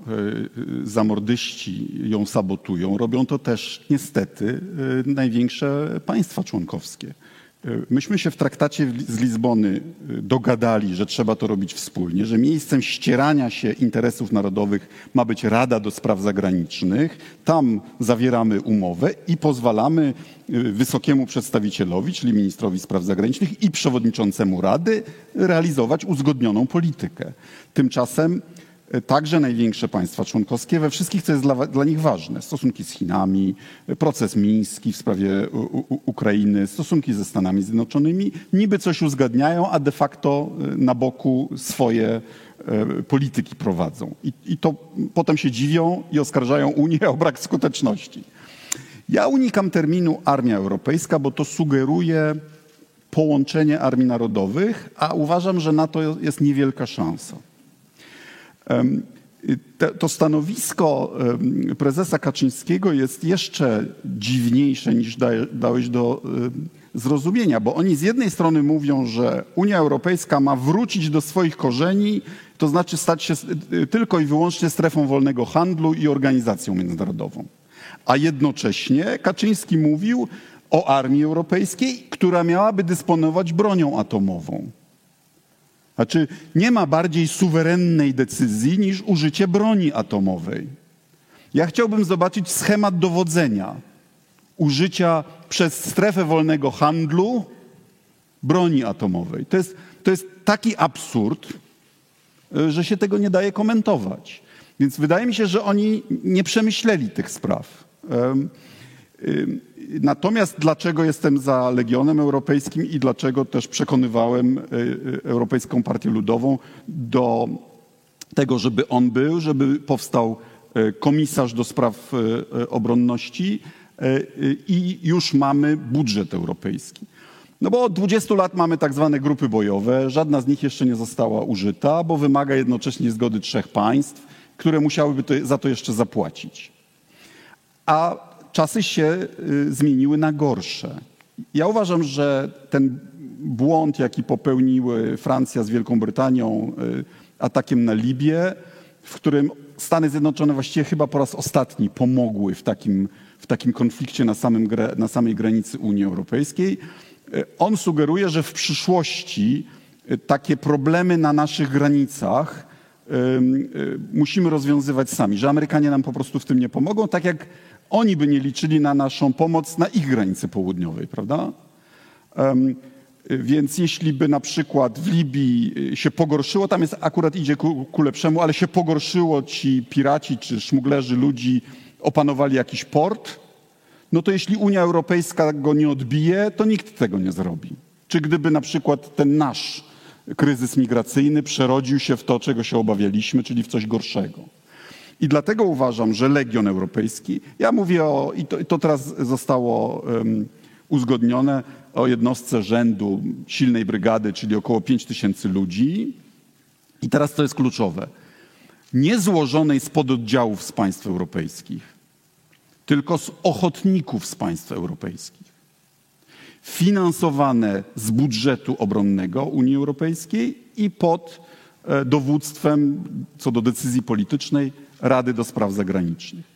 y, zamordyści ją sabotują, robią to też niestety y, największe państwa członkowskie. Myśmy się w traktacie z Lizbony y, dogadali, że trzeba to robić wspólnie, że miejscem ścierania się interesów narodowych ma być Rada do Spraw Zagranicznych. Tam zawieramy umowę i pozwalamy y, wysokiemu przedstawicielowi, czyli ministrowi spraw zagranicznych i przewodniczącemu Rady realizować uzgodnioną politykę. Tymczasem także największe państwa członkowskie we wszystkich, co jest dla, dla nich ważne. Stosunki z Chinami, proces miński w sprawie u, u, Ukrainy, stosunki ze Stanami Zjednoczonymi, niby coś uzgadniają, a de facto e, na boku swoje e, polityki prowadzą. I, I to potem się dziwią i oskarżają Unię o brak skuteczności. Ja unikam terminu armia europejska, bo to sugeruje połączenie armii narodowych, a uważam, że na to jest niewielka szansa. To stanowisko prezesa Kaczyńskiego jest jeszcze dziwniejsze niż dałeś do zrozumienia, bo oni z jednej strony mówią, że Unia Europejska ma wrócić do swoich korzeni, to znaczy stać się tylko i wyłącznie strefą wolnego handlu i organizacją międzynarodową. A jednocześnie Kaczyński mówił o armii europejskiej, która miałaby dysponować bronią atomową. Znaczy, nie ma bardziej suwerennej decyzji niż użycie broni atomowej. Ja chciałbym zobaczyć schemat dowodzenia użycia przez strefę wolnego handlu broni atomowej. To jest, to jest taki absurd, że się tego nie daje komentować. Więc wydaje mi się, że oni nie przemyśleli tych spraw. Natomiast dlaczego jestem za Legionem Europejskim i dlaczego też przekonywałem e, e, Europejską Partię Ludową do tego, żeby on był, żeby powstał e, komisarz do spraw obronności i już mamy budżet europejski. No bo od 20 lat mamy tak zwane grupy bojowe, żadna z nich jeszcze nie została użyta, bo wymaga jednocześnie zgody trzech państw, które musiałyby za to jeszcze zapłacić. A czasy się y, zmieniły na gorsze. Ja uważam, że ten błąd, jaki popełniły Francja z Wielką Brytanią y, atakiem na Libię, w którym Stany Zjednoczone właściwie chyba po raz ostatni pomogły w takim, w takim konflikcie na, samym, na samej granicy Unii Europejskiej, y, on sugeruje, że w przyszłości takie problemy na naszych granicach musimy rozwiązywać sami, że Amerykanie nam po prostu w tym nie pomogą, tak jak oni by nie liczyli na naszą pomoc na ich granicy południowej, prawda? Um, więc jeśli by na przykład w Libii y, się pogorszyło, tam jest akurat idzie ku, ku, lepszemu, ale się pogorszyło, ci piraci czy szmuglerzy ludzi opanowali jakiś port, no to jeśli Unia Europejska go nie odbije, to nikt tego nie zrobi. Czy gdyby na przykład ten nasz kryzys migracyjny przerodził się w to, czego się obawialiśmy, czyli w coś gorszego. I dlatego uważam, że Legion Europejski, ja mówię o, i to, to teraz zostało um, uzgodnione, o jednostce rzędu silnej brygady, czyli około 5 tysięcy ludzi. I teraz to jest kluczowe. Nie złożonej z pododdziałów z państw europejskich, tylko z ochotników z państw europejskich. Finansowane z budżetu obronnego Unii Europejskiej i pod e, dowództwem, co do decyzji politycznej, Rady do Spraw Zagranicznych.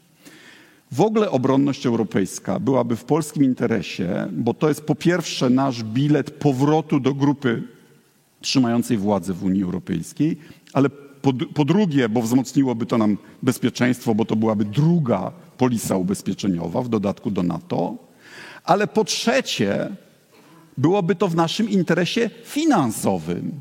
W ogóle obronność europejska byłaby w polskim interesie, bo to jest po pierwsze nasz bilet powrotu do grupy trzymającej władzę w Unii Europejskiej, ale po, po, drugie, bo wzmocniłoby to nam bezpieczeństwo, bo to byłaby druga polisa ubezpieczeniowa w dodatku do NATO, ale po trzecie, byłoby to w naszym interesie finansowym.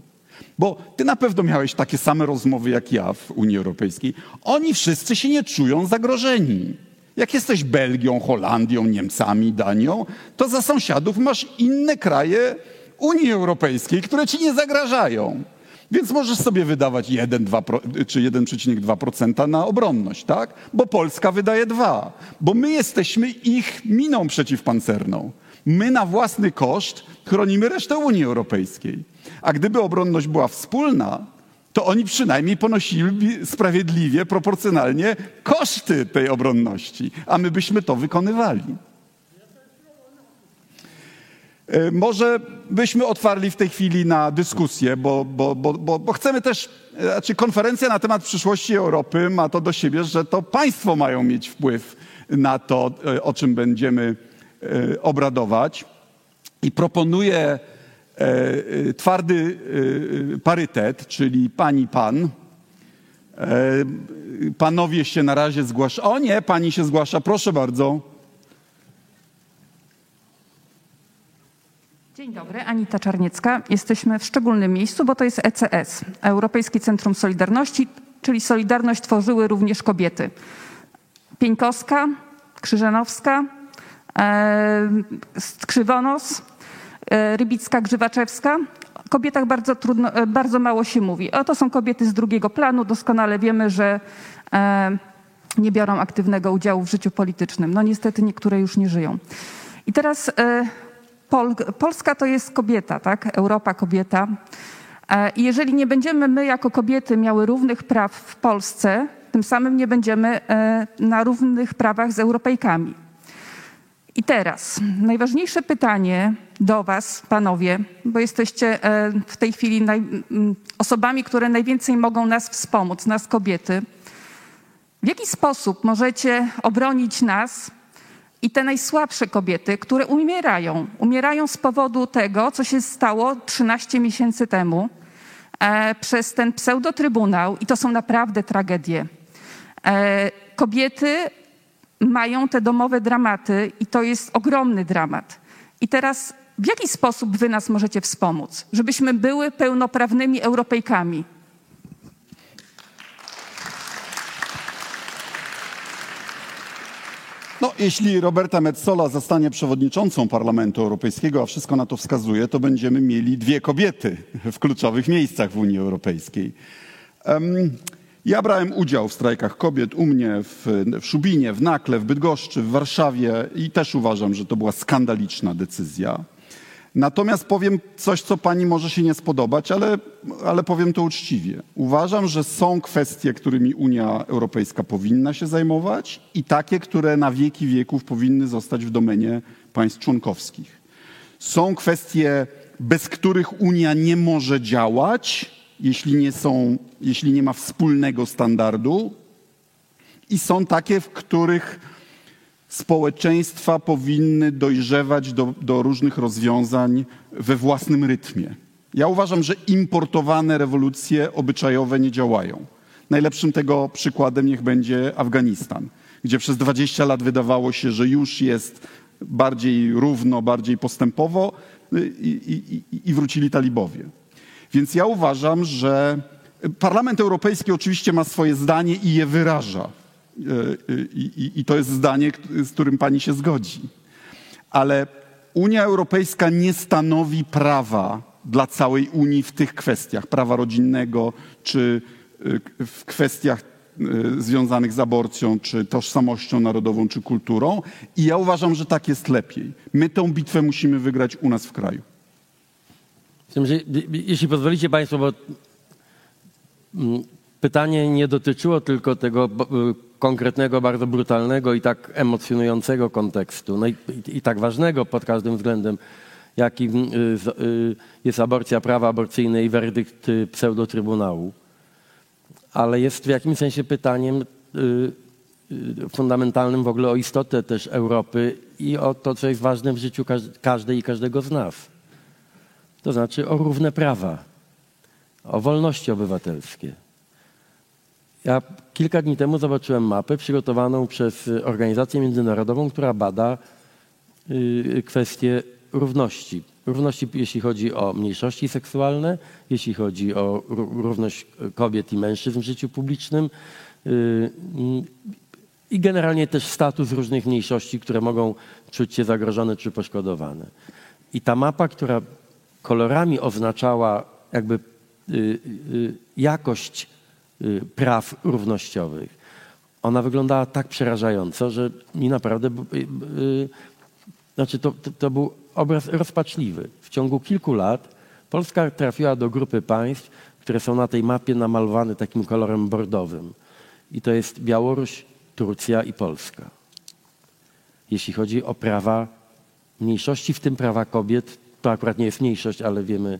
Bo ty na pewno miałeś takie same rozmowy jak ja w Unii Europejskiej. Oni wszyscy się nie czują zagrożeni. Jak jesteś Belgią, Holandią, Niemcami, Danią, to za sąsiadów masz inne kraje Unii Europejskiej, które ci nie zagrażają. Więc możesz sobie wydawać 1, 2, czy 1,2% na obronność, tak? Bo Polska wydaje 2, bo my jesteśmy ich miną przeciwpancerną. My na własny koszt chronimy resztę Unii Europejskiej. A gdyby obronność była wspólna, to oni przynajmniej ponosili sprawiedliwie, proporcjonalnie koszty tej obronności, a my byśmy to wykonywali. E, może byśmy otwarli w tej chwili na dyskusję, bo, bo, bo, bo, chcemy też, e, znaczy konferencja na temat przyszłości Europy ma to do siebie, że to państwo mają mieć wpływ na to, e, o czym będziemy obradować. I proponuję twardy parytet, czyli pani, pan. Panowie się na razie zgłaszają. O nie, pani się zgłasza, proszę bardzo. Dzień dobry, Anita Czarniecka. Jesteśmy w szczególnym miejscu, bo to jest ECS, Europejskie Centrum Solidarności, czyli Solidarność tworzyły również kobiety. Pieńkowska, Krzyżanowska, e, E, Rybicka, Grzywaczewska. O kobietach bardzo, trudno, e, bardzo mało się mówi. O, to są kobiety z drugiego planu. Doskonale wiemy, że e, nie biorą aktywnego udziału w życiu politycznym. No niestety niektóre już nie żyją. I teraz Pol Polska to jest kobieta, tak? Europa kobieta. I jeżeli nie będziemy my jako kobiety miały równych praw w Polsce, tym samym nie będziemy na równych prawach z Europejkami. I teraz najważniejsze pytanie do Was, panowie, bo jesteście e, w tej chwili naj, osobami, które najwięcej mogą nas wspomóc, nas kobiety. W jaki sposób możecie obronić nas i te najsłabsze kobiety, które umierają. Umierają z powodu tego, co się stało 13 miesięcy temu e, przez ten pseudotrybunał i to są naprawdę tragedie. E, kobiety mają te domowe dramaty i to jest ogromny dramat. I teraz w jaki sposób wy nas możecie wspomóc, żebyśmy były pełnoprawnymi Europejkami? No, jeśli Roberta Metsola zostanie przewodniczącą Parlamentu Europejskiego, a wszystko na to wskazuje, to będziemy mieli dwie kobiety w kluczowych miejscach w Unii Europejskiej. Um, ja brałem udział w strajkach kobiet u mnie w, w Szubinie, w Nakle, w Bydgoszczy, w Warszawie i też uważam, że to była skandaliczna decyzja. Natomiast powiem coś, co pani może się nie spodobać, ale, ale powiem to uczciwie. Uważam, że są kwestie, którymi Unia Europejska powinna się zajmować i takie, które na wieki wieków powinny zostać w domenie państw członkowskich. Są kwestie, bez których Unia nie może działać, jeśli nie, są, jeśli nie ma wspólnego standardu, i są takie, w których społeczeństwa powinny dojrzewać do, do różnych rozwiązań we własnym rytmie. Ja uważam, że importowane rewolucje obyczajowe nie działają. Najlepszym tego przykładem niech będzie Afganistan, gdzie przez 20 lat wydawało się, że już jest bardziej równo, bardziej postępowo i, i, i wrócili talibowie. Więc ja uważam, że Parlament Europejski oczywiście ma swoje zdanie i je wyraża. I, to jest zdanie, z którym pani się zgodzi. Ale Unia Europejska nie stanowi prawa dla całej Unii w tych kwestiach prawa rodzinnego, czy e, w kwestiach e, związanych z aborcją, czy tożsamością narodową, czy kulturą. I ja uważam, że tak jest lepiej. My tę bitwę musimy wygrać u nas w kraju. Jeśli pozwolicie Państwo, bo mm, pytanie nie dotyczyło tylko tego konkretnego, bardzo brutalnego i tak emocjonującego kontekstu, no i, i, tak ważnego pod każdym względem, jakim y, y, jest aborcja, prawa aborcyjne i werdykt pseudotrybunału. Ale jest w jakimś sensie pytaniem y, fundamentalnym w ogóle o istotę też Europy i o to, co jest ważne w życiu każ- każdej i każdego z nas. To znaczy o równe prawa, o wolności obywatelskie. Ja kilka dni temu zobaczyłem mapę przygotowaną przez y, organizację międzynarodową, która bada y, kwestie równości. Równości, jeśli chodzi o mniejszości seksualne, jeśli chodzi o ró- równość kobiet i mężczyzn w życiu publicznym y, i generalnie też status różnych mniejszości, które mogą czuć się zagrożone czy poszkodowane. I ta mapa, która kolorami oznaczała jakby jakość praw równościowych, ona wyglądała tak przerażająco, że mi naprawdę y, y, znaczy to, to, to był obraz rozpaczliwy. W ciągu kilku lat Polska trafiła do grupy państw, które są na tej mapie namalowane takim kolorem bordowym. I to jest Białoruś, Turcja i Polska. Jeśli chodzi o prawa mniejszości, w tym prawa kobiet, to akurat nie jest mniejszość, ale wiemy,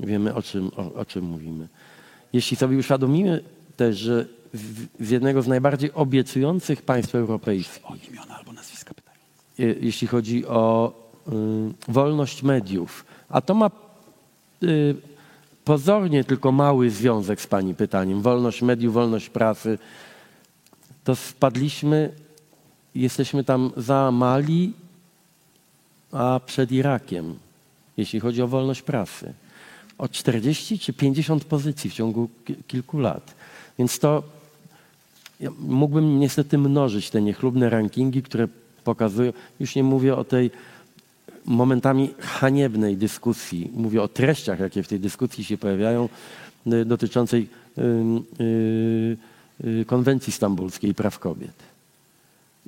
wiemy o, czym, o, o czym mówimy. Jeśli sobie uświadomimy też, że z, jednego z najbardziej obiecujących państw europejskich, O imiona albo nazwiska pytają. je- jeśli chodzi o y, wolność mediów. A to ma y, pozornie tylko mały związek z Pani pytaniem. Wolność mediów, wolność prasy. To spadliśmy, jesteśmy tam za Mali, a przed Irakiem, jeśli chodzi o wolność prasy. O 40 czy 50 pozycji w ciągu ki- kilku lat. Więc to ja mógłbym niestety mnożyć te niechlubne rankingi, które pokazują, już nie mówię o tej momentami haniebnej dyskusji, mówię o treściach, jakie w tej dyskusji się pojawiają, y, dotyczącej y, y, konwencji stambulskiej i praw kobiet.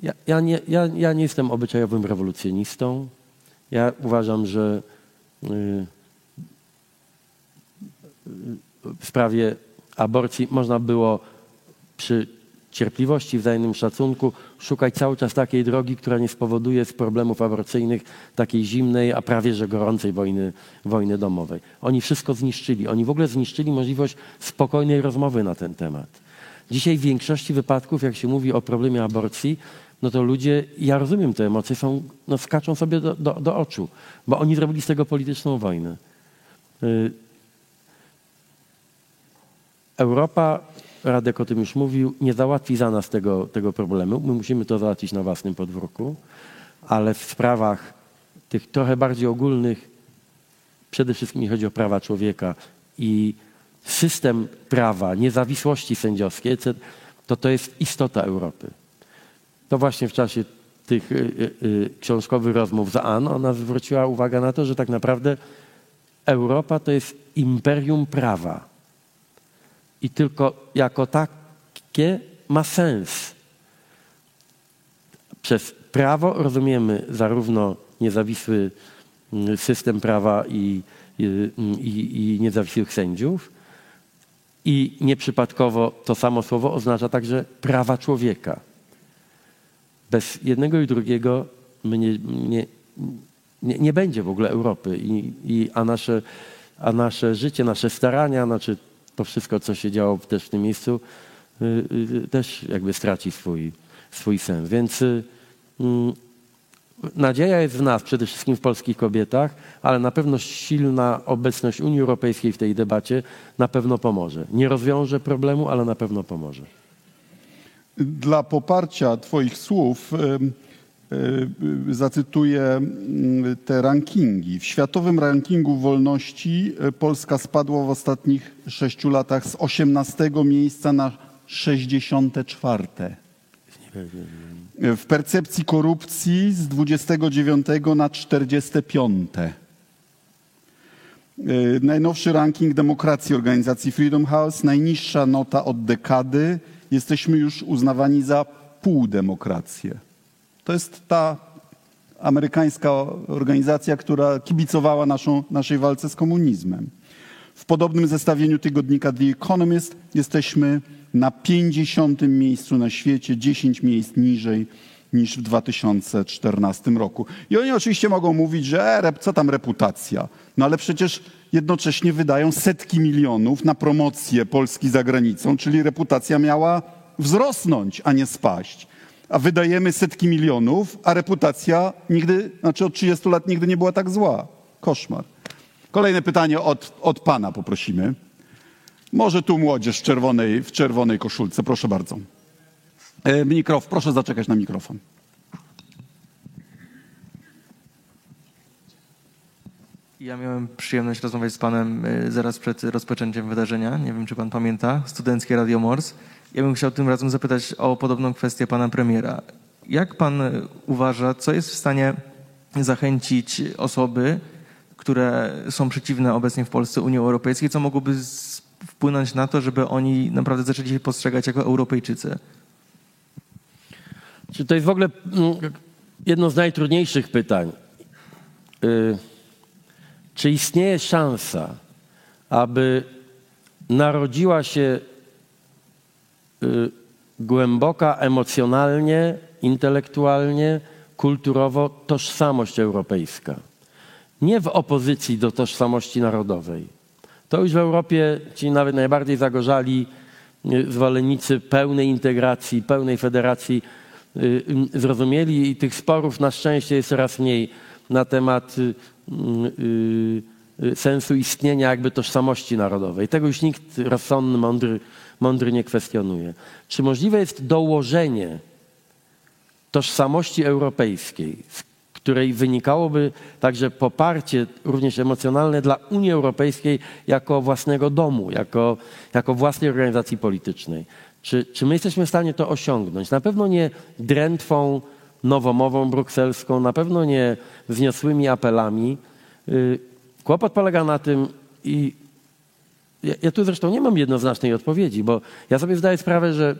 Ja, ja, nie, ja, ja nie jestem obyczajowym rewolucjonistą. Ja uważam, że w sprawie aborcji można było przy cierpliwości, wzajemnym szacunku szukać cały czas takiej drogi, która nie spowoduje z problemów aborcyjnych takiej zimnej, a prawie że gorącej wojny, wojny domowej. Oni wszystko zniszczyli. Oni w ogóle zniszczyli możliwość spokojnej rozmowy na ten temat. Dzisiaj w większości wypadków, jak się mówi o problemie aborcji, no to ludzie, ja rozumiem te emocje, są, no skaczą sobie do, do, do oczu, bo oni zrobili z tego polityczną wojnę. Y, Europa, Radek o tym już mówił, nie załatwi za nas tego, tego problemu. My musimy to załatwić na własnym podwórku, ale w sprawach tych trochę bardziej ogólnych, przede wszystkim chodzi o prawa człowieka i system prawa, niezawisłości sędziowskiej, to to jest istota Europy. To właśnie w czasie tych y, y, y, książkowych rozmów z Ann ona zwróciła uwagę na to, że tak naprawdę Europa to jest imperium prawa. I tylko jako takie ma sens. Przez prawo rozumiemy zarówno niezawisły mm, system prawa i, i, i, i niezawisłych sędziów, i nieprzypadkowo to samo słowo oznacza także prawa człowieka. Bez jednego i drugiego nie, nie, nie, nie będzie w ogóle Europy, I, i, a, nasze, a nasze życie, nasze starania, znaczy to wszystko, co się działo też w tym miejscu, y, y, też jakby straci swój, swój sens. Więc y, mm, nadzieja jest w nas, przede wszystkim w polskich kobietach, ale na pewno silna obecność Unii Europejskiej w tej debacie na pewno pomoże. Nie rozwiąże problemu, ale na pewno pomoże. Dla poparcia Twoich słów e, zacytuję mm, te rankingi. W światowym rankingu wolności e, Polska spadła w ostatnich sześciu latach z 18 miejsca na 64. W percepcji korupcji z 29 na 45. E, Najnowszy ranking demokracji organizacji Freedom House, najniższa nota od dekady. Jesteśmy już uznawani za półdemokrację. To jest ta amerykańska organizacja, która kibicowała naszą, naszej walce z komunizmem. W podobnym zestawieniu tygodnika The Economist jesteśmy na 50 miejscu na świecie, 10 miejsc niżej niż w 2014 roku. I oni oczywiście mogą mówić, że e, co tam reputacja? No ale przecież jednocześnie wydają setki milionów na promocję Polski za granicą, czyli reputacja miała wzrosnąć, a nie spaść. A wydajemy setki milionów, a reputacja nigdy, znaczy od 30 lat nigdy nie była tak zła. Koszmar. Kolejne pytanie od, od pana poprosimy. Może tu młodzież w czerwonej, w czerwonej koszulce, proszę bardzo. E, mikrof, proszę zaczekać na mikrofon. Ja miałem przyjemność rozmawiać z panem y, zaraz przed rozpoczęciem wydarzenia. Nie wiem, czy pan pamięta. Studenckie Radio Mors. Ja bym chciał tym razem zapytać o podobną kwestię pana premiera. Jak pan uważa, co jest w stanie zachęcić osoby, które są przeciwne obecnie w Polsce Unii Europejskiej, co mogłoby wpłynąć na to, żeby oni naprawdę zaczęli się postrzegać jako Europejczycy? Czy to jest w ogóle mm, jedno z najtrudniejszych pytań? Y, Czy istnieje szansa, aby narodziła się głęboka emocjonalnie, intelektualnie, kulturowo tożsamość europejska? Nie w opozycji do tożsamości narodowej. To już w Europie ci nawet najbardziej zagorzali y, zwolennicy pełnej integracji, pełnej federacji y, y, zrozumieli i tych sporów na szczęście jest coraz mniej na temat y, y, y, sensu istnienia jakby tożsamości narodowej. Tego już nikt rozsądny, mądry, mądry nie kwestionuje. Czy możliwe jest dołożenie tożsamości europejskiej, z której wynikałoby także poparcie również emocjonalne dla Unii Europejskiej jako własnego domu, jako, jako własnej organizacji politycznej. Czy, czy my jesteśmy w stanie to osiągnąć? Na pewno nie drętwą nowomową brukselską, na pewno nie wzniosłymi apelami. Kłopot polega na tym i ja, ja tu zresztą nie mam jednoznacznej odpowiedzi, bo ja sobie zdaję sprawę, że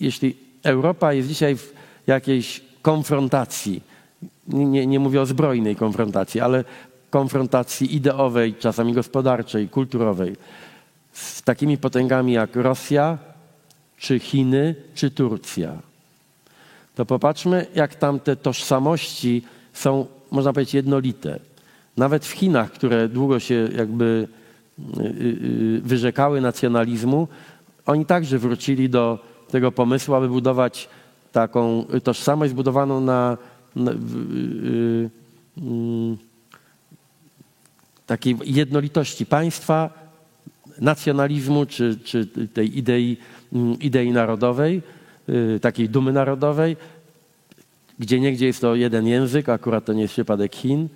jeśli Europa jest dzisiaj w jakiejś konfrontacji, nie, nie mówię o zbrojnej konfrontacji, ale konfrontacji ideowej, czasami gospodarczej, kulturowej, z takimi potęgami jak Rosja, czy Chiny, czy Turcja, to popatrzmy, jak tam te tożsamości są, można powiedzieć, jednolite. Nawet w Chinach, które długo się jakby y, y, wyrzekały nacjonalizmu, oni także wrócili do tego pomysłu, aby budować taką tożsamość zbudowaną na, na y, y, takiej jednolitości państwa, nacjonalizmu czy, czy tej idei, mm, idei narodowej, y, takiej dumy narodowej, gdzie niegdzie jest to jeden język, akurat to nie jest przypadek Chin,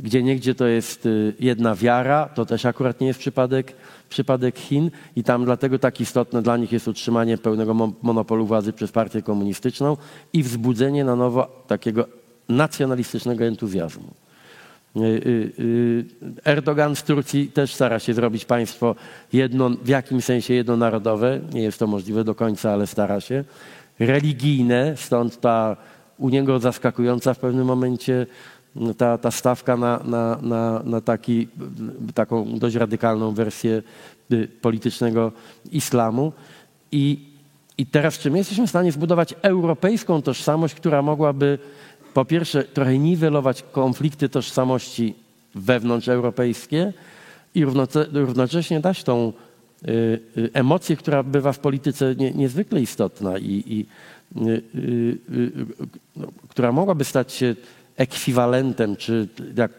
gdzie niegdzie to jest y, jedna wiara, to też akurat nie jest przypadek, przypadek Chin i tam dlatego tak istotne dla nich jest utrzymanie pełnego mo- monopolu władzy przez partię komunistyczną i wzbudzenie na nowo takiego nacjonalistycznego entuzjazmu. Y, y, Erdogan z Turcji też stara się zrobić państwo jedno, w jakimś sensie jednonarodowe. Nie jest to możliwe do końca, ale stara się. Religijne, stąd ta u niego zaskakująca w pewnym momencie ta, ta stawka na, na, na, na taki, taką dość radykalną wersję y, politycznego islamu. I, I teraz, czy my jesteśmy w stanie zbudować europejską tożsamość, która mogłaby po pierwsze trochę niwelować konflikty tożsamości wewnątrzeuropejskie i równocześnie dać tą y, y, emocję, która bywa w polityce nie, niezwykle istotna i, i y, y, y, która mogłaby stać się ekwiwalentem czy jak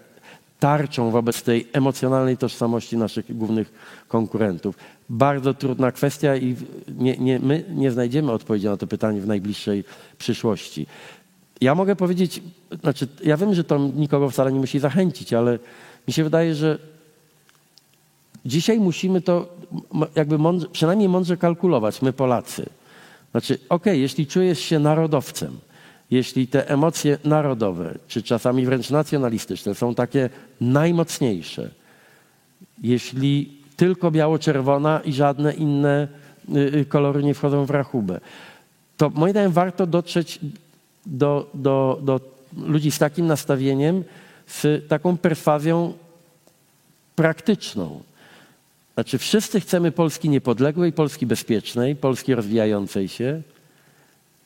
tarczą wobec tej emocjonalnej tożsamości naszych głównych konkurentów. Bardzo trudna kwestia i nie, nie, my nie znajdziemy odpowiedzi na to pytanie w najbliższej przyszłości. Ja mogę powiedzieć, znaczy, ja wiem, że to nikogo wcale nie musi zachęcić, ale mi się wydaje, że dzisiaj musimy to jakby mądrze, przynajmniej mądrze kalkulować, my Polacy. Znaczy, okej, jeśli czujesz się narodowcem, jeśli te emocje narodowe, czy czasami wręcz nacjonalistyczne są takie najmocniejsze, jeśli tylko biało-czerwona i żadne inne y, y, kolory nie wchodzą w rachubę, to moim zdaniem warto dotrzeć do, do, do ludzi z takim nastawieniem, z taką perswazją praktyczną. Znaczy, wszyscy chcemy Polski niepodległej, Polski bezpiecznej, Polski rozwijającej się.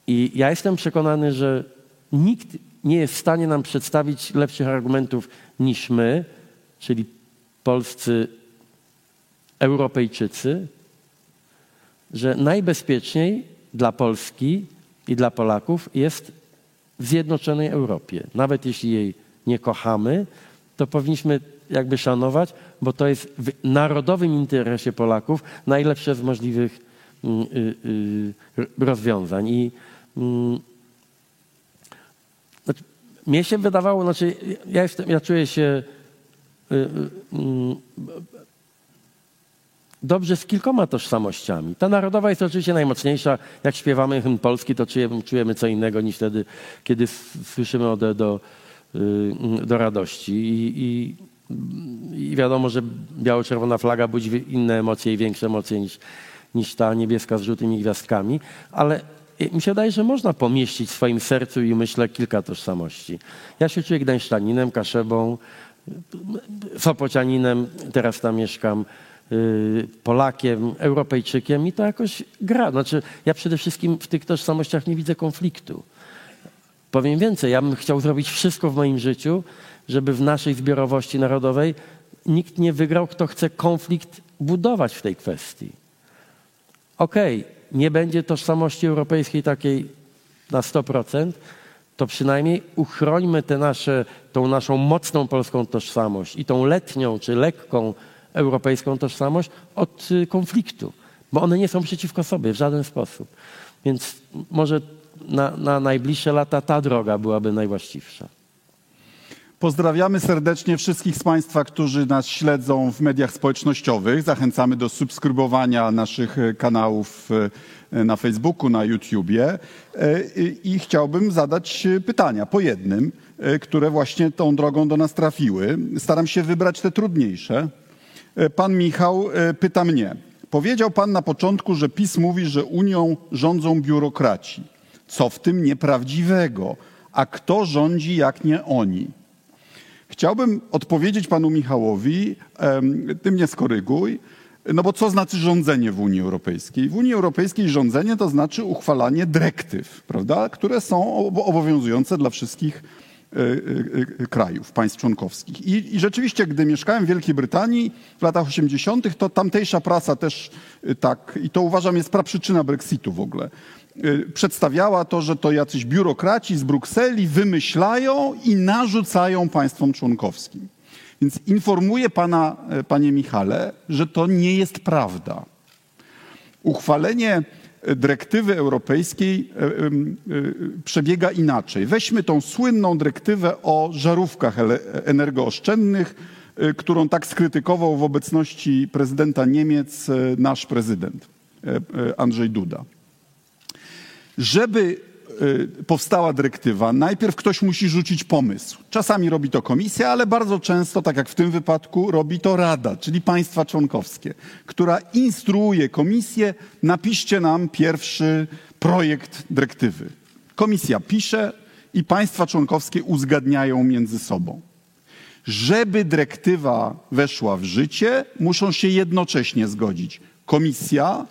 I ja jestem przekonany, że nikt nie jest w stanie nam przedstawić lepszych argumentów niż my, czyli polscy Europejczycy, że najbezpieczniej dla Polski i dla Polaków jest w zjednoczonej Europie. Nawet jeśli jej nie kochamy, to powinniśmy jakby szanować, bo to jest w narodowym interesie Polaków najlepsze z możliwych mm, y, y, rozwiązań. I znaczy, mnie się wydawało, znaczy ja, jestem, ja czuję się y, mm, dobrze z kilkoma tożsamościami. Ta narodowa jest oczywiście najmocniejsza. Jak śpiewamy hymn polski, to czujemy, czujemy co innego niż wtedy, kiedy słyszymy ode do, do radości. I, i, I, wiadomo, że biało-czerwona flaga budzi inne emocje i większe emocje niż, niż ta niebieska z żółtymi gwiazdkami, ale mi się wydaje, że można pomieścić w swoim sercu i myślę kilka tożsamości. Ja się czuję gdańszczaninem, kaszebą, sopocianinem, teraz tam mieszkam, Y, Polakiem, Europejczykiem i to jakoś gra. Znaczy, ja przede wszystkim w tych tożsamościach nie widzę konfliktu. Powiem więcej, ja bym chciał zrobić wszystko w moim życiu, żeby w naszej zbiorowości narodowej nikt nie wygrał, kto chce konflikt budować w tej kwestii. Okej, okay, nie będzie tożsamości europejskiej takiej na 100%, to przynajmniej uchrońmy tę nasze, tą naszą mocną polską tożsamość i tą letnią czy lekką europejską tożsamość od y, konfliktu, bo one nie są przeciwko sobie w żaden sposób. Więc może na, na najbliższe lata ta droga byłaby najwłaściwsza. Pozdrawiamy serdecznie wszystkich z Państwa, którzy nas śledzą w mediach społecznościowych. Zachęcamy do subskrybowania naszych e, kanałów e, na Facebooku, na YouTubie. E, I chciałbym zadać pytania po jednym, które właśnie tą drogą do nas trafiły. Staram się wybrać te trudniejsze. E, pan Michał e, pyta mnie. Powiedział pan na początku, że PiS mówi, że Unią rządzą biurokraci. Co w tym nieprawdziwego? A kto rządzi, jak nie oni? Chciałbym odpowiedzieć panu Michałowi, ty mnie skoryguj, no bo co znaczy rządzenie w Unii Europejskiej? W Unii Europejskiej rządzenie to znaczy uchwalanie dyrektyw, prawda, które są obowiązujące dla wszystkich E, e, e, krajów, państw członkowskich. I, I, rzeczywiście, gdy mieszkałem w Wielkiej Brytanii w latach 80., to tamtejsza prasa też tak, i to uważam jest praprzyczyna Brexitu w ogóle, przedstawiała to, że to jacyś biurokraci z Brukseli wymyślają i narzucają państwom członkowskim. Więc informuję pana, panie Michale, że to nie jest prawda. Uchwalenie dyrektywy europejskiej przebiega inaczej. Weźmy tą słynną dyrektywę o żarówkach energooszczędnych, którą tak skrytykował w obecności prezydenta Niemiec nasz prezydent Andrzej Duda. Żeby Y, powstała dyrektywa, najpierw ktoś musi rzucić pomysł. Czasami robi to komisja, ale bardzo często, tak jak w tym wypadku, robi to Rada, czyli państwa członkowskie, która instruuje komisję, napiszcie nam pierwszy projekt dyrektywy. Komisja pisze i państwa członkowskie uzgadniają między sobą. Żeby dyrektywa weszła w życie, muszą się jednocześnie zgodzić komisja,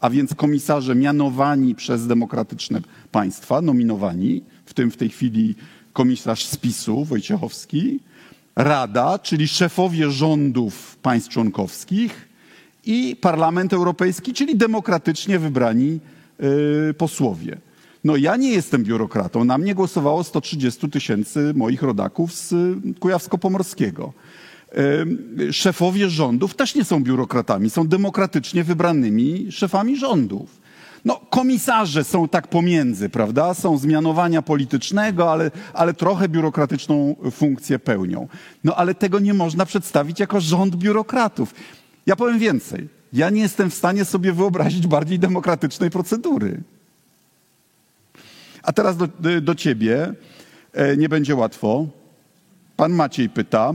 a więc komisarze mianowani przez demokratyczne państwa, nominowani, w tym w tej chwili komisarz spisu Wojciechowski, Rada, czyli szefowie rządów państw członkowskich i Parlament Europejski, czyli demokratycznie wybrani yy, posłowie. No ja nie jestem biurokratą. Na mnie głosowało 130 tysięcy moich rodaków z Kujawsko-Pomorskiego szefowie rządów też nie są biurokratami, są demokratycznie wybranymi szefami rządów. No, komisarze są tak pomiędzy, prawda? Są zmianowania politycznego, ale, ale trochę biurokratyczną funkcję pełnią. No, ale tego nie można przedstawić jako rząd biurokratów. Ja powiem więcej. Ja nie jestem w stanie sobie wyobrazić bardziej demokratycznej procedury. A teraz do, do ciebie. E, nie będzie łatwo. Pan Maciej pyta,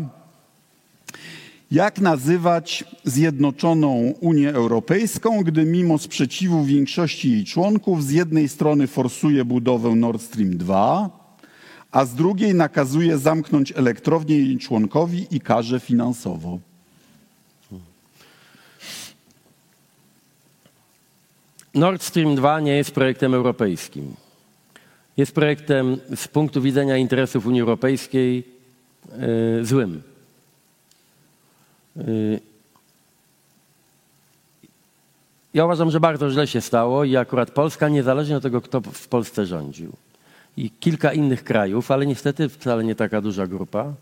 jak nazywać Zjednoczoną Unię Europejską, gdy mimo sprzeciwu większości jej członków z jednej strony forsuje budowę Nord Stream 2, a z drugiej nakazuje zamknąć elektrownię jej członkowi i karze finansowo? Nord Stream 2 nie jest projektem europejskim. Jest projektem z punktu widzenia interesów Unii Europejskiej yy, złym. Ja uważam, że bardzo źle się stało i akurat Polska, niezależnie od tego, kto w Polsce rządził, i kilka innych krajów, ale niestety wcale nie taka duża grupa,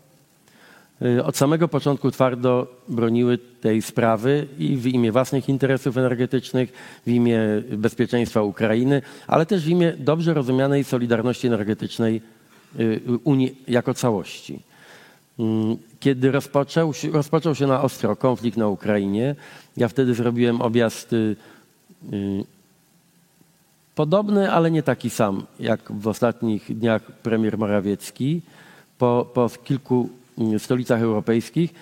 y, od samego początku twardo broniły tej sprawy i w imię własnych interesów energetycznych, w imię bezpieczeństwa Ukrainy, ale też w imię dobrze rozumianej solidarności energetycznej y, Unii jako całości. Kiedy rozpoczął się, rozpoczął się na ostro konflikt na Ukrainie, ja wtedy zrobiłem objazd y, y, podobny, ale nie taki sam, jak w ostatnich dniach premier Morawiecki po, po kilku mm, stolicach europejskich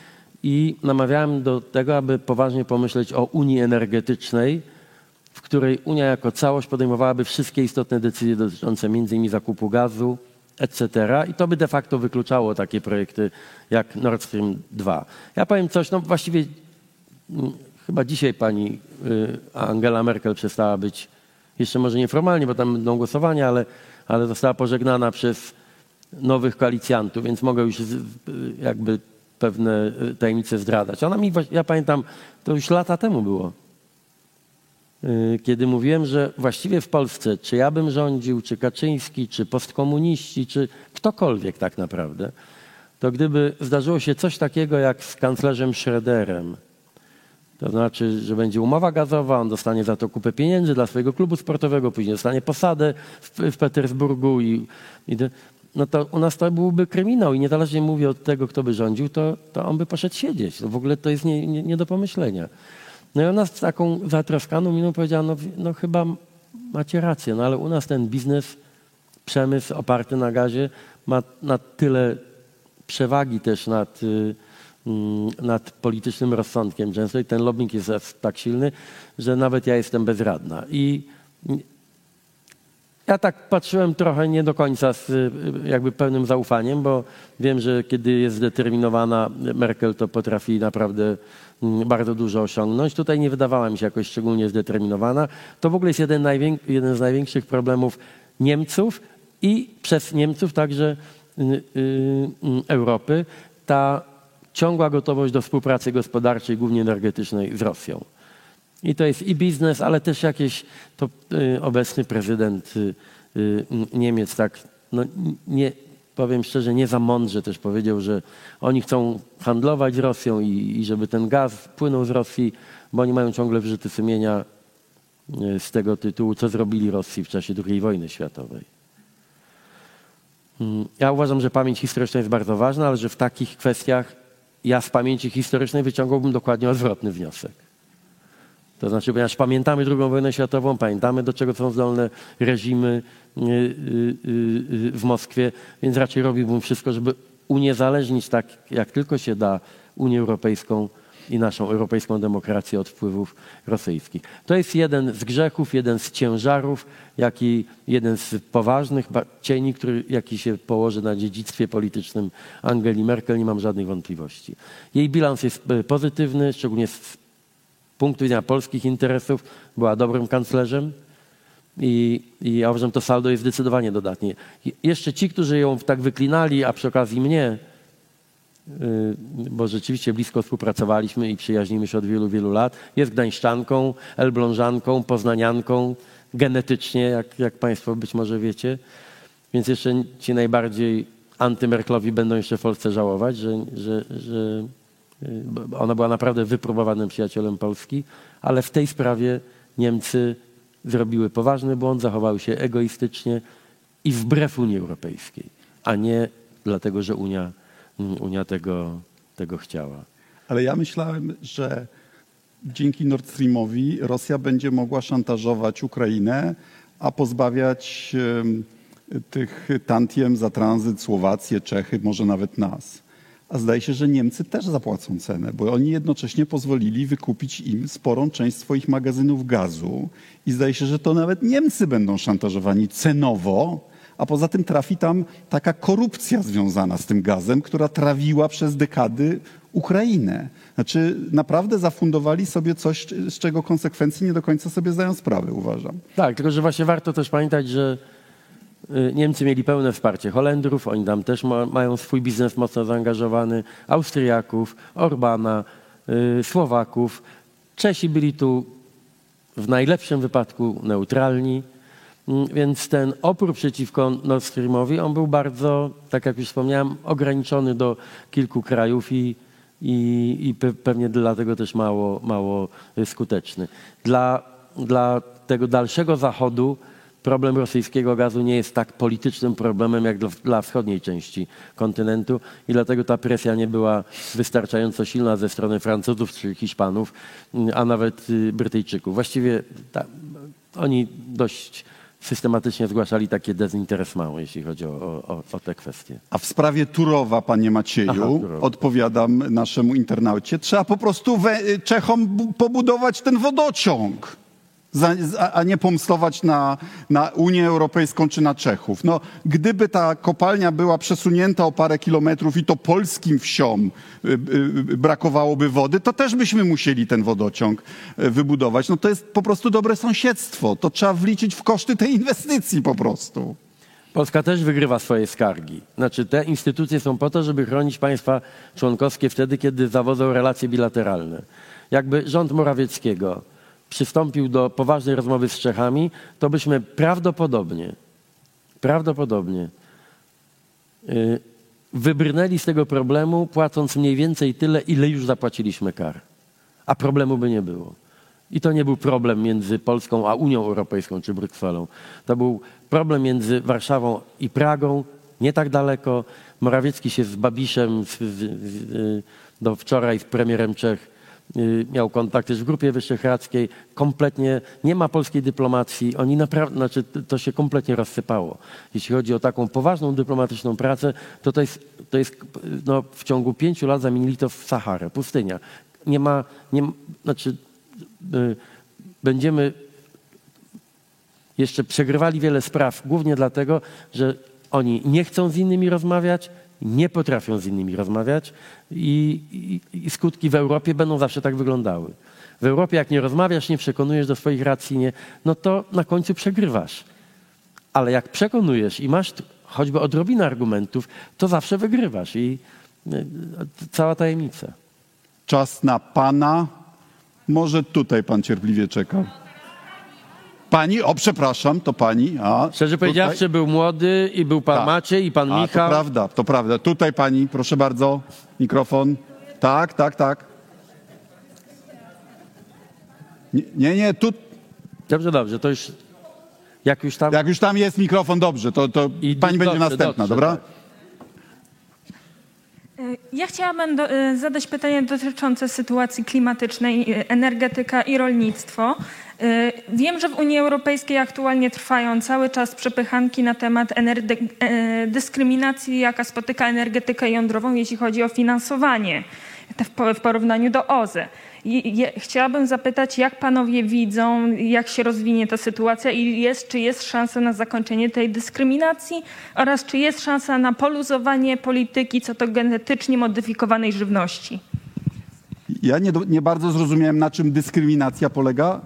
i namawiałem do tego, aby poważnie pomyśleć o Unii Energetycznej, w której Unia jako całość podejmowałaby wszystkie istotne decyzje dotyczące m.in. zakupu gazu, etc. I to by de facto wykluczało takie projekty jak Nord Stream 2. Ja powiem coś, no właściwie mm, chyba dzisiaj pani y, Angela Merkel przestała być, jeszcze może nieformalnie, bo tam będą głosowania, ale, ale została pożegnana przez nowych koalicjantów, więc mogę już y, jakby pewne y, tajemnice zdradzać. Ona mi, ja pamiętam, to już lata temu było, kiedy mówiłem, że właściwie w Polsce, czy ja bym rządził, czy Kaczyński, czy postkomuniści, czy ktokolwiek tak naprawdę, to gdyby zdarzyło się coś takiego jak z kanclerzem Schröderem, to znaczy, że będzie umowa gazowa, on dostanie za to kupę pieniędzy dla swojego klubu sportowego, później dostanie posadę w, w Petersburgu i, i to, no to u nas to byłby kryminał i niezależnie mówię od tego, kto by rządził, to, to on by poszedł siedzieć. No w ogóle to jest nie, nie, nie do pomyślenia. No i ona z taką zatroskaną miną powiedziała, no, no chyba macie rację, no ale u nas ten biznes, przemysł oparty na gazie ma na tyle przewagi też nad, y, mm, nad politycznym rozsądkiem często i ten lobbying jest tak silny, że nawet ja jestem bezradna. I ja tak patrzyłem trochę nie do końca z y, jakby pełnym zaufaniem, bo wiem, że kiedy jest zdeterminowana Merkel, to potrafi naprawdę mm, bardzo dużo osiągnąć. Tutaj nie wydawała mi się jakoś szczególnie zdeterminowana. To w ogóle jest jeden, jeden z największych problemów Niemców i przez Niemców także y, y, y, Europy. Ta ciągła gotowość do współpracy gospodarczej, głównie energetycznej z Rosją. I to jest i biznes, ale też jakieś, to y, obecny prezydent y, y, Niemiec tak, no nie, powiem szczerze, nie za mądrze też powiedział, że oni chcą handlować z Rosją i, i żeby ten gaz płynął z Rosji, bo oni mają ciągle wyrzuty sumienia z tego tytułu, co zrobili Rosji w czasie II wojny światowej. Mm, Ja uważam, że pamięć historyczna jest bardzo ważna, ale że w takich kwestiach ja z pamięci historycznej wyciągałbym dokładnie odwrotny wniosek. To znaczy, ponieważ pamiętamy II wojnę światową, pamiętamy do czego są zdolne reżimy y, y, y, w Moskwie, więc raczej robiłbym wszystko, żeby uniezależnić tak jak tylko się da Unię Europejską i naszą europejską demokrację od wpływów rosyjskich. To jest jeden z grzechów, jeden z ciężarów, jaki, jeden z poważnych cieni, który, jaki się położy na dziedzictwie politycznym Angeli Merkel, nie mam żadnych wątpliwości. Jej bilans jest e, pozytywny, szczególnie z punktu widzenia polskich interesów, była dobrym kanclerzem i, i ja uważam, to saldo jest zdecydowanie dodatnie. Jeszcze ci, którzy ją tak wyklinali, a przy okazji mnie, y, bo rzeczywiście blisko współpracowaliśmy i przyjaźnimy się od wielu, wielu lat, jest gdańszczanką, elblążanką, poznanianką, genetycznie, jak, jak Państwo być może wiecie. Więc jeszcze ci najbardziej antymerklowi będą jeszcze w Polsce żałować, że, że, że ona była naprawdę wypróbowanym przyjacielem Polski, ale w tej sprawie Niemcy zrobiły poważny błąd, zachowały się egoistycznie i wbrew Unii Europejskiej, a nie dlatego, że Unia, Unia tego, tego chciała. Ale ja myślałem, że dzięki Nord Streamowi Rosja będzie mogła szantażować Ukrainę, a pozbawiać tych tantiem za tranzyt Słowację, Czechy, może nawet nas. A zdaje się, że Niemcy też zapłacą cenę, bo oni jednocześnie pozwolili wykupić im sporą część swoich magazynów gazu i zdaje się, że to nawet Niemcy będą szantażowani cenowo, a poza tym trafi tam taka korupcja związana z tym gazem, która trawiła przez dekady Ukrainę. Znaczy, naprawdę zafundowali sobie coś, z czego konsekwencji nie do końca sobie zdają sprawę, uważam. Tak, tylko że właśnie warto też pamiętać, że Niemcy mieli pełne wsparcie Holendrów, oni tam też ma, mają swój biznes mocno zaangażowany, Austriaków, Orbana, y, Słowaków. Czesi byli tu w najlepszym wypadku neutralni, Mm, więc ten opór przeciwko Nord Streamowi, on był bardzo, tak jak już wspomniałem, ograniczony do kilku krajów i, i, i pe, pewnie dlatego też mało, mało skuteczny. Dla, dla tego dalszego zachodu problem rosyjskiego gazu nie jest tak politycznym problemem jak dla, dla, wschodniej części kontynentu i dlatego ta presja nie była wystarczająco silna ze strony Francuzów czy Hiszpanów, a nawet y, Brytyjczyków. Właściwie ta, oni dość systematycznie zgłaszali takie dezinteresmą, jeśli chodzi o, o, o te kwestie. A w sprawie Turowa, panie Macieju, Aha, Turowa. odpowiadam naszemu internaucie, trzeba po prostu we, Czechom bu- pobudować ten wodociąg, a nie pomstować na, na Unię Europejską czy na Czechów. No, gdyby ta kopalnia była przesunięta o parę kilometrów i to polskim wsiom y, y, brakowałoby wody, to też byśmy musieli ten wodociąg y, wybudować. No to jest po prostu dobre sąsiedztwo. To trzeba wliczyć w koszty tej inwestycji po prostu. Polska też wygrywa swoje skargi. Znaczy te instytucje są po to, żeby chronić państwa członkowskie wtedy, kiedy zawodzą relacje bilateralne. Jakby rząd Morawieckiego przystąpił do poważnej rozmowy z Czechami, to byśmy prawdopodobnie, prawdopodobnie y, wybrnęli z tego problemu, płacąc mniej więcej tyle, ile już zapłaciliśmy kar. A problemu by nie było. I to nie był problem między Polską a Unią Europejską czy Brukselą. To był problem między Warszawą i Pragą, nie tak daleko. Morawiecki się z Babiszem z, z, z, y, do wczoraj z premierem Czech miał kontakt też w Grupie Wyszehradzkiej. Kompletnie nie ma polskiej dyplomacji. Oni naprawdę, znaczy to się kompletnie rozsypało. Jeśli chodzi o taką poważną dyplomatyczną pracę, to to jest, to jest no, w ciągu pięciu lat zamienili to w Saharę, pustynia. Nie ma, nie, znaczy y, będziemy jeszcze przegrywali wiele spraw, głównie dlatego, że oni nie chcą z innymi rozmawiać, nie potrafią z innymi rozmawiać i, i, i skutki w Europie będą zawsze tak wyglądały. W Europie, jak nie rozmawiasz, nie przekonujesz do swoich racji, nie, no to na końcu przegrywasz. Ale jak przekonujesz i masz choćby odrobinę argumentów, to zawsze wygrywasz i y, cała tajemnica. Czas na pana. Może tutaj pan cierpliwie czeka. Pani, o przepraszam, to pani. A, Szczerze tutaj. powiedziawszy, był młody i był pan Tak. Maciej i pan A, to Michał. prawda, to prawda. Tutaj pani, proszę bardzo, mikrofon. Tak, tak, tak. Nie, nie, tu, Dobrze, dobrze, to już jak już tam... jak już tam jest mikrofon, dobrze, to, to I pani będzie dobrze, następna, dobrze, dobra? tak. Ja chciałabym do, y, zadać pytanie dotyczące sytuacji klimatycznej, y, energetyka i rolnictwo. Y, Wiem, że w Unii Europejskiej aktualnie trwają cały czas przepychanki na temat e, dyskryminacji, jaka spotyka energetykę jądrową, jeśli chodzi o finansowanie w po- w porównaniu do OZE. I- Chciałabym zapytać, jak panowie widzą, jak się rozwinie ta sytuacja i jest, czy jest szansa na zakończenie tej dyskryminacji oraz czy jest szansa na poluzowanie polityki co do genetycznie modyfikowanej żywności. Ja nie, nie bardzo zrozumiałem, na czym dyskryminacja polega.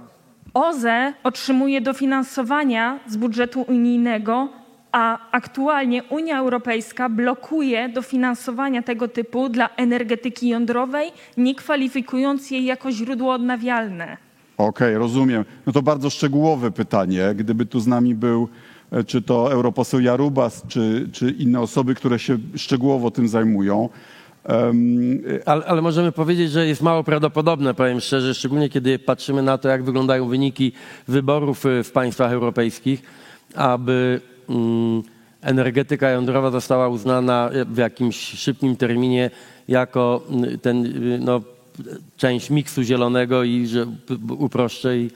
OZE otrzymuje dofinansowania z budżetu unijnego, a aktualnie Unia Europejska blokuje dofinansowania tego typu dla energetyki jądrowej, nie kwalifikując jej jako źródło odnawialne. Okej, rozumiem. No to bardzo szczegółowe pytanie. Gdyby tu z nami był e, czy to europoseł Jarubas, czy, czy inne osoby, które się szczegółowo tym zajmują. Em, Ale, ale możemy powiedzieć, że jest mało prawdopodobne, powiem szczerze, szczególnie kiedy patrzymy na to, jak wyglądają wyniki wyborów y, w państwach europejskich, aby mm, energetyka jądrowa została uznana w jakimś szybkim terminie jako mm, ten, y, no, część miksu zielonego i że uproszczę i,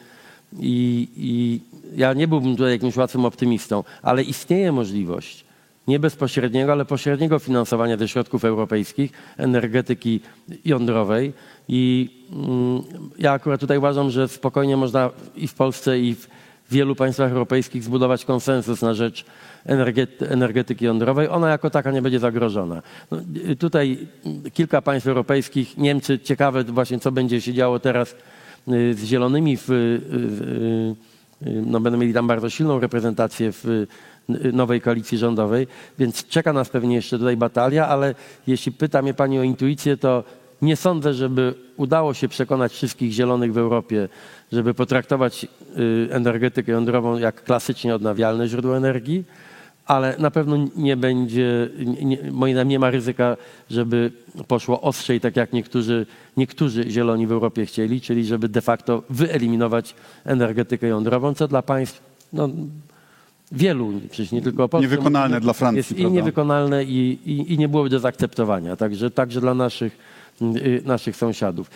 i, i ja nie byłbym tutaj jakimś łatwym optymistą, ale istnieje możliwość nie bezpośredniego, ale pośredniego finansowania ze środków europejskich energetyki jądrowej. I mm, ja akurat tutaj uważam, że spokojnie można i w Polsce, i w wielu państwach europejskich zbudować konsensus na rzecz energety, energetyki jądrowej, ona jako taka nie będzie zagrożona. No, y, tutaj y, kilka państw europejskich, Niemcy, ciekawe właśnie co będzie się działo teraz y, z zielonymi, w, y, no będą mieli tam bardzo silną reprezentację w nowej koalicji rządowej, więc czeka nas pewnie jeszcze tutaj batalia, ale jeśli pyta mnie Pani o intuicję, to nie sądzę, żeby udało się przekonać wszystkich zielonych w Europie, żeby potraktować y, energetykę jądrową jak klasycznie odnawialne źródło energii, ale na pewno nie będzie, nie, moim zdaniem nie ma ryzyka, żeby poszło ostrzej, tak jak niektórzy, niektórzy zieloni w Europie chcieli, czyli żeby de facto wyeliminować energetykę jądrową, co dla państw no, wielu, przecież nie tylko Polsce. Niewykonalne dla Francji, Jest i niewykonalne i, i, i nie byłoby do zaakceptowania. Także, także dla naszych, y, naszych sąsiadów.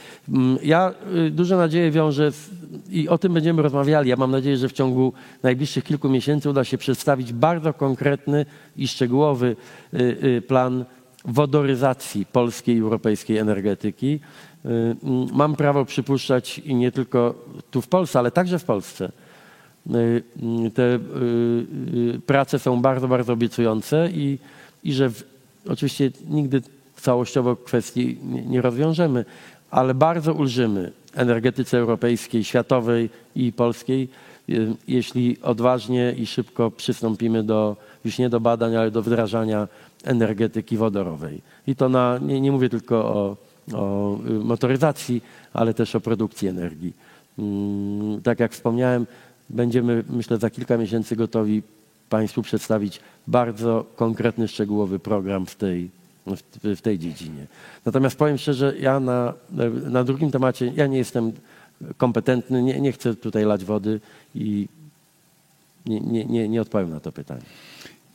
Ja y, duże nadzieje wiążę z, i o tym będziemy rozmawiali. Ja mam nadzieję, że w ciągu najbliższych kilku miesięcy uda się przedstawić bardzo konkretny i szczegółowy y, plan wodoryzacji polskiej i europejskiej energetyki. Mam prawo przypuszczać i nie tylko tu w Polsce, ale także w Polsce, te y, y, prace są bardzo, bardzo obiecujące i, i że w, oczywiście nigdy całościowo kwestii nie, nie rozwiążemy, ale bardzo ulżymy energetyce europejskiej, światowej i polskiej, y, jeśli odważnie i szybko przystąpimy do, już nie do badań, ale do wdrażania energetyki wodorowej. I to na, nie, nie mówię tylko o, o y, motoryzacji, ale też o produkcji energii. Mm, Tak jak wspomniałem, będziemy, myślę, za kilka miesięcy gotowi Państwu przedstawić bardzo konkretny, szczegółowy program w tej, w, tej dziedzinie. Natomiast powiem szczerze, ja na, na drugim temacie, ja nie jestem kompetentny, nie, nie chcę tutaj lać wody i nie, nie, nie, nie odpowiem na to pytanie.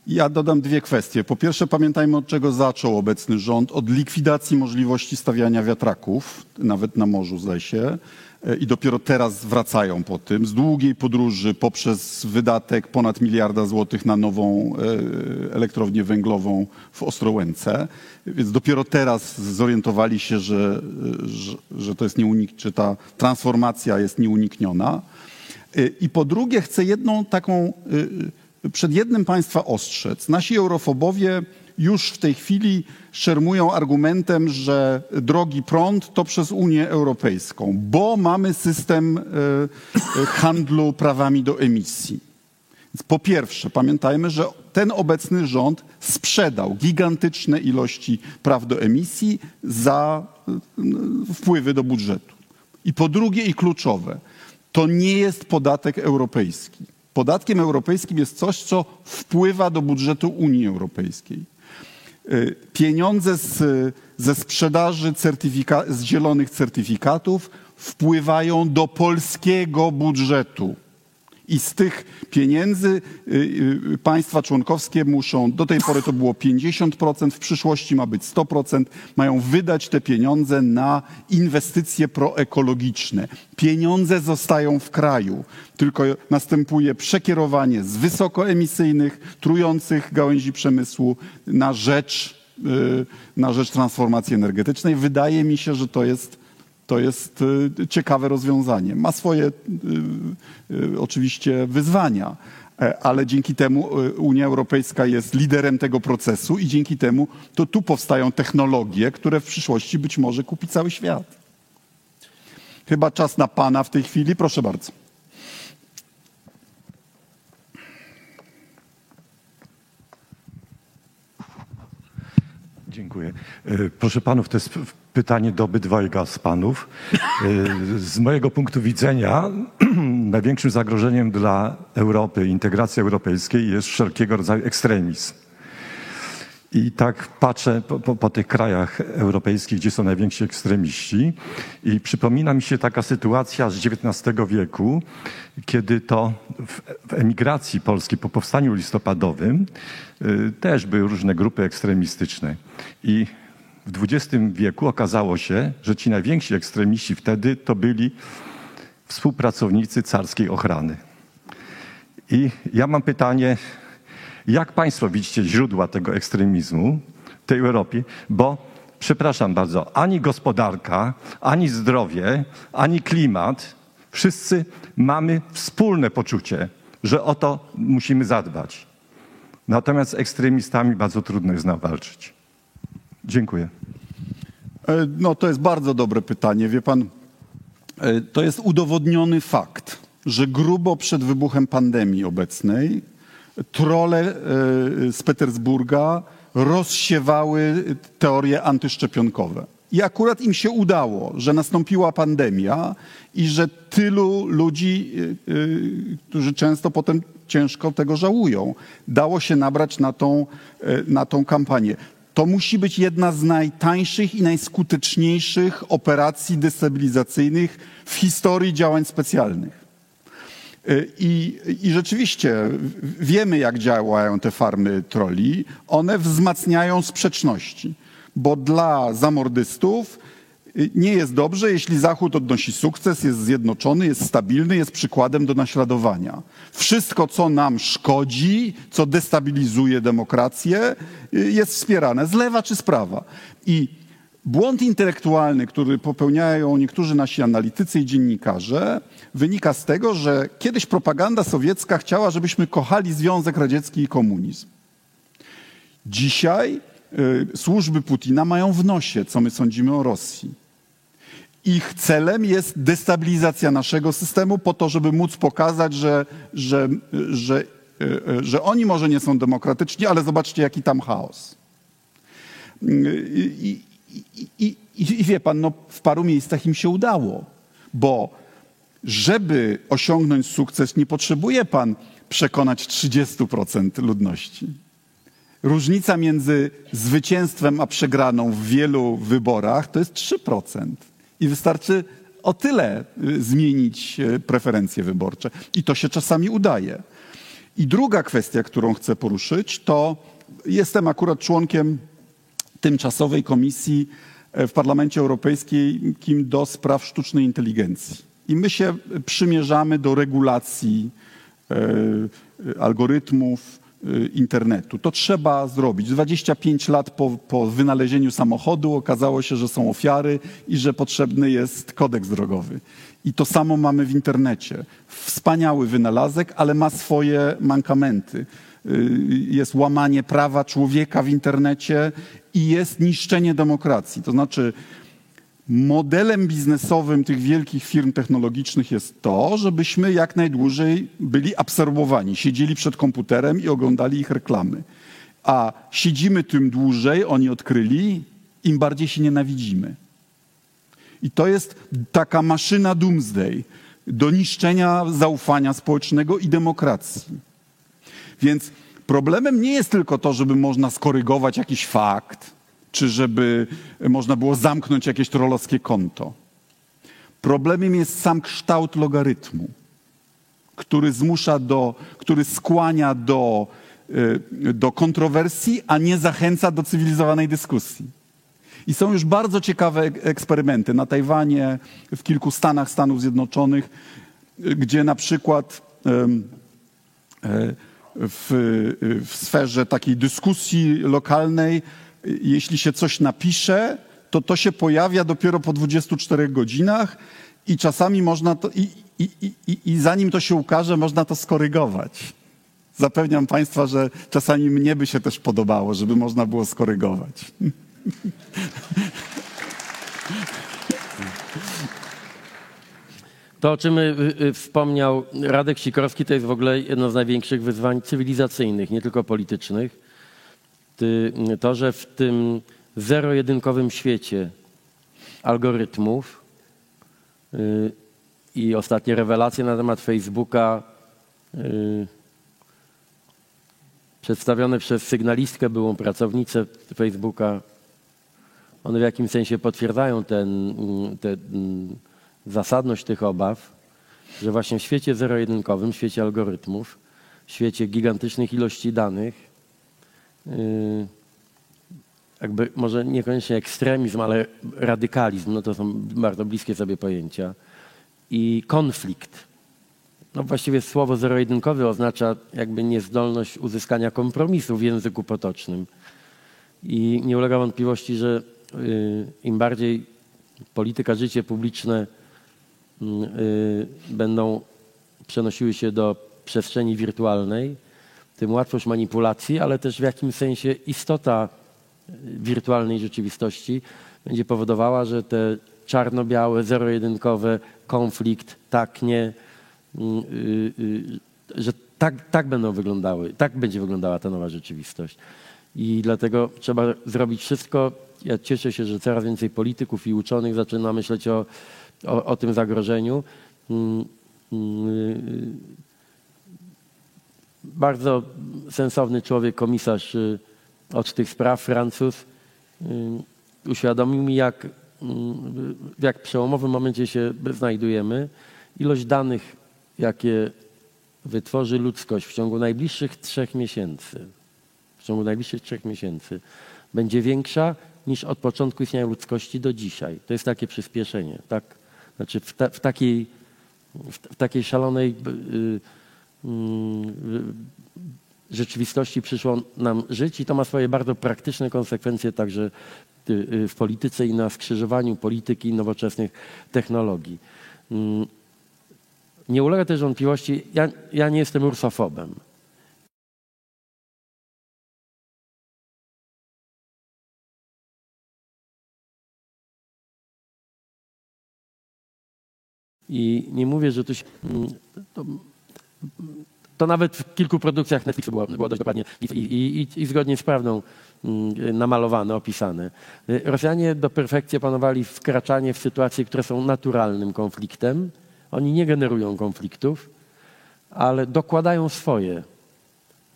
Ja dodam dwie kwestie. Po pierwsze, pamiętajmy, od czego zaczął obecny rząd. Od likwidacji możliwości stawiania wiatraków, nawet na morzu, zdaje się. E, I dopiero teraz wracają po tym. Z długiej podróży poprzez wydatek ponad miliarda złotych na nową e, elektrownię węglową w Ostrołęce. Więc dopiero teraz zorientowali się, że, że, że to jest nieunik, czy ta transformacja jest nieunikniona. I po drugie, chcę jedną taką, przed jednym państwa ostrzec. Nasi eurofobowie już w tej chwili szermują argumentem, że drogi prąd to przez Unię Europejską, bo mamy system y, y, handlu prawami do emisji. Po pierwsze, pamiętajmy, że ten obecny rząd sprzedał gigantyczne ilości praw do emisji za y, wpływy do budżetu. I po drugie, i kluczowe, to nie jest podatek europejski. Podatkiem europejskim jest coś, co wpływa do budżetu Unii Europejskiej. Y, Pieniądze z, ze sprzedaży z zielonych certyfikatów wpływają do polskiego budżetu. I z tych pieniędzy y, y, państwa członkowskie muszą, do tej pory to było 50%, w przyszłości ma być 100%, mają wydać te pieniądze na inwestycje proekologiczne. Pieniądze zostają w kraju, tylko następuje przekierowanie z wysokoemisyjnych, trujących gałęzi przemysłu na rzecz, y, na rzecz transformacji energetycznej. Wydaje mi się, że to jest to jest y, ciekawe rozwiązanie. Ma swoje y, y, oczywiście wyzwania, e, ale dzięki temu Unia Europejska jest liderem tego procesu i dzięki temu to tu powstają technologie, które w przyszłości być może kupi cały świat. Chyba czas na pana w tej chwili. Proszę bardzo. Dziękuję. E, Proszę panów, to jest pytanie do obydwojga z panów. E, Z mojego punktu widzenia największym zagrożeniem dla Europy, integracji europejskiej jest wszelkiego rodzaju ekstremizm. I tak patrzę po, po, po tych krajach europejskich, gdzie są najwięksi ekstremiści i przypomina mi się taka sytuacja z XIX wieku, kiedy to w, w emigracji polskiej po powstaniu listopadowym y, też były różne grupy ekstremistyczne. I w XX wieku okazało się, że ci najwięksi ekstremiści wtedy to byli współpracownicy carskiej ochrany. I ja mam pytanie, jak Państwo widzicie źródła tego ekstremizmu w tej Europie? Bo, przepraszam bardzo, ani gospodarka, ani zdrowie, ani klimat, wszyscy mamy wspólne poczucie, że o to musimy zadbać. Natomiast z ekstremistami bardzo trudno jest nam walczyć. Dziękuję. E, No to jest bardzo dobre pytanie. Wie pan, e, to jest udowodniony fakt, że grubo przed wybuchem pandemii obecnej trole e, z Petersburga rozsiewały teorie antyszczepionkowe. I akurat im się udało, że nastąpiła pandemia i że tylu ludzi, którzy często potem ciężko tego żałują, dało się nabrać na tą, na tą kampanię. To musi być jedna z najtańszych i najskuteczniejszych operacji destabilizacyjnych w historii działań specjalnych. Y, I, I rzeczywiście wiemy, jak działają te farmy troli. One wzmacniają sprzeczności, bo dla zamordystów nie jest dobrze, jeśli Zachód odnosi sukces, jest zjednoczony, jest stabilny, jest przykładem do naśladowania. Wszystko, co nam szkodzi, co destabilizuje demokrację, y, jest wspierane z lewa czy z prawa. I Błąd intelektualny, który popełniają niektórzy nasi analitycy i dziennikarze, wynika z tego, że kiedyś propaganda sowiecka chciała, żebyśmy kochali Związek Radziecki i komunizm. Dzisiaj y, służby Putina mają w nosie, co my sądzimy o Rosji. Ich celem jest destabilizacja naszego systemu po to, żeby móc pokazać, że, że, że, y, y, że oni może nie są demokratyczni, ale zobaczcie, jaki tam chaos. Y, i, i, i, I wie pan, no, w paru miejscach im się udało, bo żeby osiągnąć sukces, nie potrzebuje pan przekonać 30% ludności. Różnica między zwycięstwem a przegraną w wielu wyborach to jest 3%. I wystarczy o tyle y, zmienić y, preferencje wyborcze. I to się czasami udaje. I druga kwestia, którą chcę poruszyć, to jestem akurat członkiem tymczasowej komisji e, w Parlamencie Europejskim do spraw sztucznej inteligencji. I my się przymierzamy do regulacji e, algorytmów e, internetu. To trzeba zrobić. 25 lat po, po wynalezieniu samochodu okazało się, że są ofiary i że potrzebny jest kodeks drogowy. I to samo mamy w internecie. Wspaniały wynalazek, ale ma swoje mankamenty. Y, Jest łamanie prawa człowieka w internecie i jest niszczenie demokracji. To znaczy, modelem biznesowym tych wielkich firm technologicznych jest to, żebyśmy jak najdłużej byli absorbowani, siedzieli przed komputerem i oglądali ich reklamy. A siedzimy tym dłużej, oni odkryli, im bardziej się nienawidzimy. I to jest taka maszyna doomsday do niszczenia zaufania społecznego i demokracji. Więc problemem nie jest tylko to, żeby można skorygować jakiś fakt, czy żeby można było zamknąć jakieś trollowskie konto. Problemem jest sam kształt logarytmu, który zmusza do, który skłania do, y, do kontrowersji, a nie zachęca do cywilizowanej dyskusji. I są już bardzo ciekawe ek- eksperymenty na Tajwanie, w kilku stanach Stanów Zjednoczonych, gdzie na przykład e, w, w sferze takiej dyskusji lokalnej, jeśli się coś napisze, to to się pojawia dopiero po 24 godzinach i czasami można to, i, i, i, i- zanim to się ukaże, można to skorygować. Zapewniam Państwa, że czasami mnie by się też podobało, żeby można było skorygować. To, o czym y, y, wspomniał Radek Sikorski, to jest w ogóle jedno z największych wyzwań cywilizacyjnych, nie tylko politycznych. Ty, to, że w tym zero-jedynkowym świecie algorytmów y, i ostatnie rewelacje na temat Facebooka y, przedstawione przez sygnalistkę, byłą pracownicę Facebooka, one w jakimś sensie potwierdzają ten, te, zasadność tych obaw, że właśnie w świecie zero-jedynkowym, w świecie algorytmów, w świecie gigantycznych ilości danych, jakby może niekoniecznie ekstremizm, ale radykalizm, no to są bardzo bliskie sobie pojęcia, i konflikt. No właściwie słowo zero-jedynkowy oznacza jakby niezdolność uzyskania kompromisu w języku potocznym. I nie ulega wątpliwości, że y, im bardziej polityka, życie publiczne y, będą przenosiły się do przestrzeni wirtualnej, tym łatwość manipulacji, ale też w jakimś sensie istota y, wirtualnej rzeczywistości będzie powodowała, że te czarno-białe, zero-jedynkowe, konflikt, tak, nie, y, y, y, że tak, tak będą wyglądały, tak będzie wyglądała ta nowa rzeczywistość. I dlatego trzeba zrobić wszystko. Ja cieszę się, że coraz więcej polityków i uczonych zaczyna myśleć o, o, o tym zagrożeniu. Mm, Bardzo sensowny człowiek, komisarz y, od tych spraw, Francuz, y, uświadomił mi, jak, mm, w jak przełomowym momencie się znajdujemy. Ilość danych, jakie wytworzy ludzkość w ciągu najbliższych trzech miesięcy, w ciągu najbliższych trzech miesięcy, będzie większa niż od początku istnienia ludzkości do dzisiaj. To jest takie przyspieszenie, tak? Znaczy w, ta, w takiej, w, w takiej szalonej y, y, rzeczywistości przyszło nam żyć i to ma swoje bardzo praktyczne konsekwencje także y, y, w polityce i na skrzyżowaniu polityki i nowoczesnych technologii. Mm, Nie ulega też wątpliwości, ja, ja nie jestem rusofobem. I nie mówię, że to się. mm, To, to nawet w kilku produkcjach Netflixu było, było dość dokładnie i, i, i, i zgodnie z prawdą mm, namalowane, opisane. Rosjanie do perfekcji opanowali wkraczanie w sytuacje, które są naturalnym konfliktem. Oni nie generują konfliktów, ale dokładają swoje.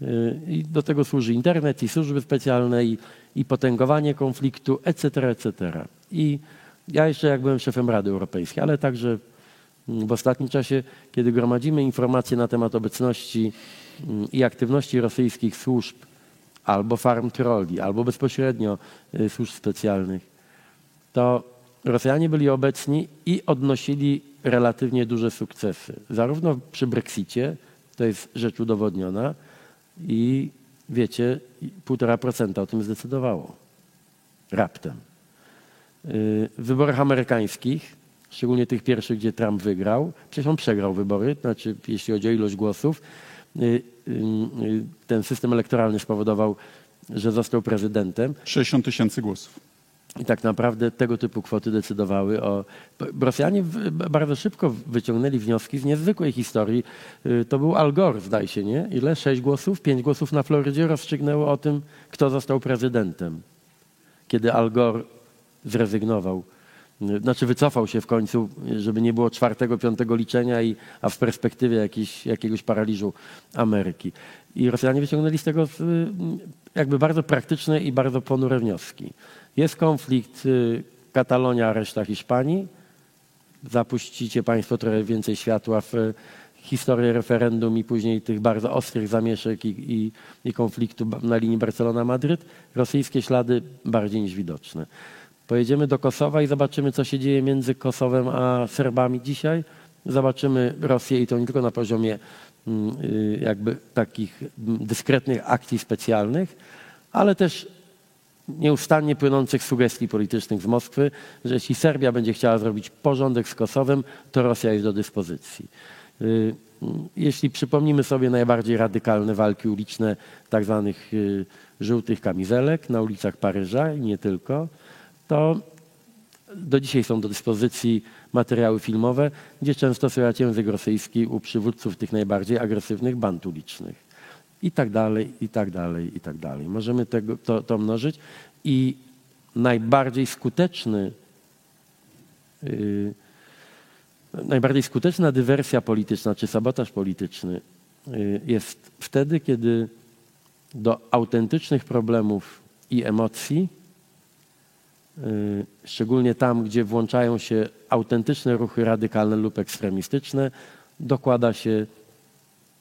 Y, I do tego służy internet i służby specjalne i, i potęgowanie konfliktu, etc., etc. I ja jeszcze jak byłem szefem Rady Europejskiej, ale także w ostatnim czasie, kiedy gromadzimy informacje na temat obecności mm, i aktywności rosyjskich służb, albo farm trolli, albo bezpośrednio y, służb specjalnych, to Rosjanie byli obecni i odnosili relatywnie duże sukcesy. Zarówno przy Brexicie, to jest rzecz udowodniona, i wiecie, 1,5% o tym zdecydowało. Raptem. Y, W wyborach amerykańskich, szczególnie tych pierwszych, gdzie Trump wygrał, przecież on przegrał wybory, znaczy jeśli chodzi o ilość głosów, y, y, y, ten system elektoralny spowodował, że został prezydentem. 60 tysięcy głosów. I tak naprawdę tego typu kwoty decydowały o. Rosjanie bardzo szybko wyciągnęli wnioski z niezwykłej historii. To był Al Gore, zdaje się, nie? Ile? Sześć głosów? Pięć głosów na Florydzie rozstrzygnęło o tym, kto został prezydentem. Kiedy Al Gore zrezygnował. Znaczy wycofał się w końcu, żeby nie było czwartego, piątego liczenia, i, a w perspektywie jakiś, jakiegoś paraliżu Ameryki. I Rosjanie wyciągnęli z tego jakby bardzo praktyczne i bardzo ponure wnioski. Jest konflikt y, Katalonia, reszta Hiszpanii. Zapuścicie Państwo trochę więcej światła w historię referendum i później tych bardzo ostrych zamieszek i, i, i konfliktu na linii Barcelona-Madryt. Rosyjskie ślady bardziej niż widoczne. Pojedziemy do Kosowa i zobaczymy, co się dzieje między Kosowem a Serbami dzisiaj. Zobaczymy Rosję i to nie tylko na poziomie mm, y, jakby takich mm, dyskretnych akcji specjalnych, ale też nieustannie płynących sugestii politycznych z Moskwy, że jeśli Serbia będzie chciała zrobić porządek z Kosowem, to Rosja jest do dyspozycji. Y, mm, Jeśli przypomnimy sobie najbardziej radykalne walki uliczne tak zwanych y, żółtych kamizelek na ulicach Paryża i nie tylko, to do dzisiaj są do dyspozycji materiały filmowe, gdzie często słychać język rosyjski u przywódców tych najbardziej agresywnych band ulicznych. I tak dalej, i tak dalej, i tak dalej. Możemy tego, to, to mnożyć i najbardziej skuteczny, yy, najbardziej skuteczna dywersja polityczna czy sabotaż polityczny yy, jest wtedy, kiedy do autentycznych problemów i emocji szczególnie tam, gdzie włączają się autentyczne ruchy radykalne lub ekstremistyczne, dokłada się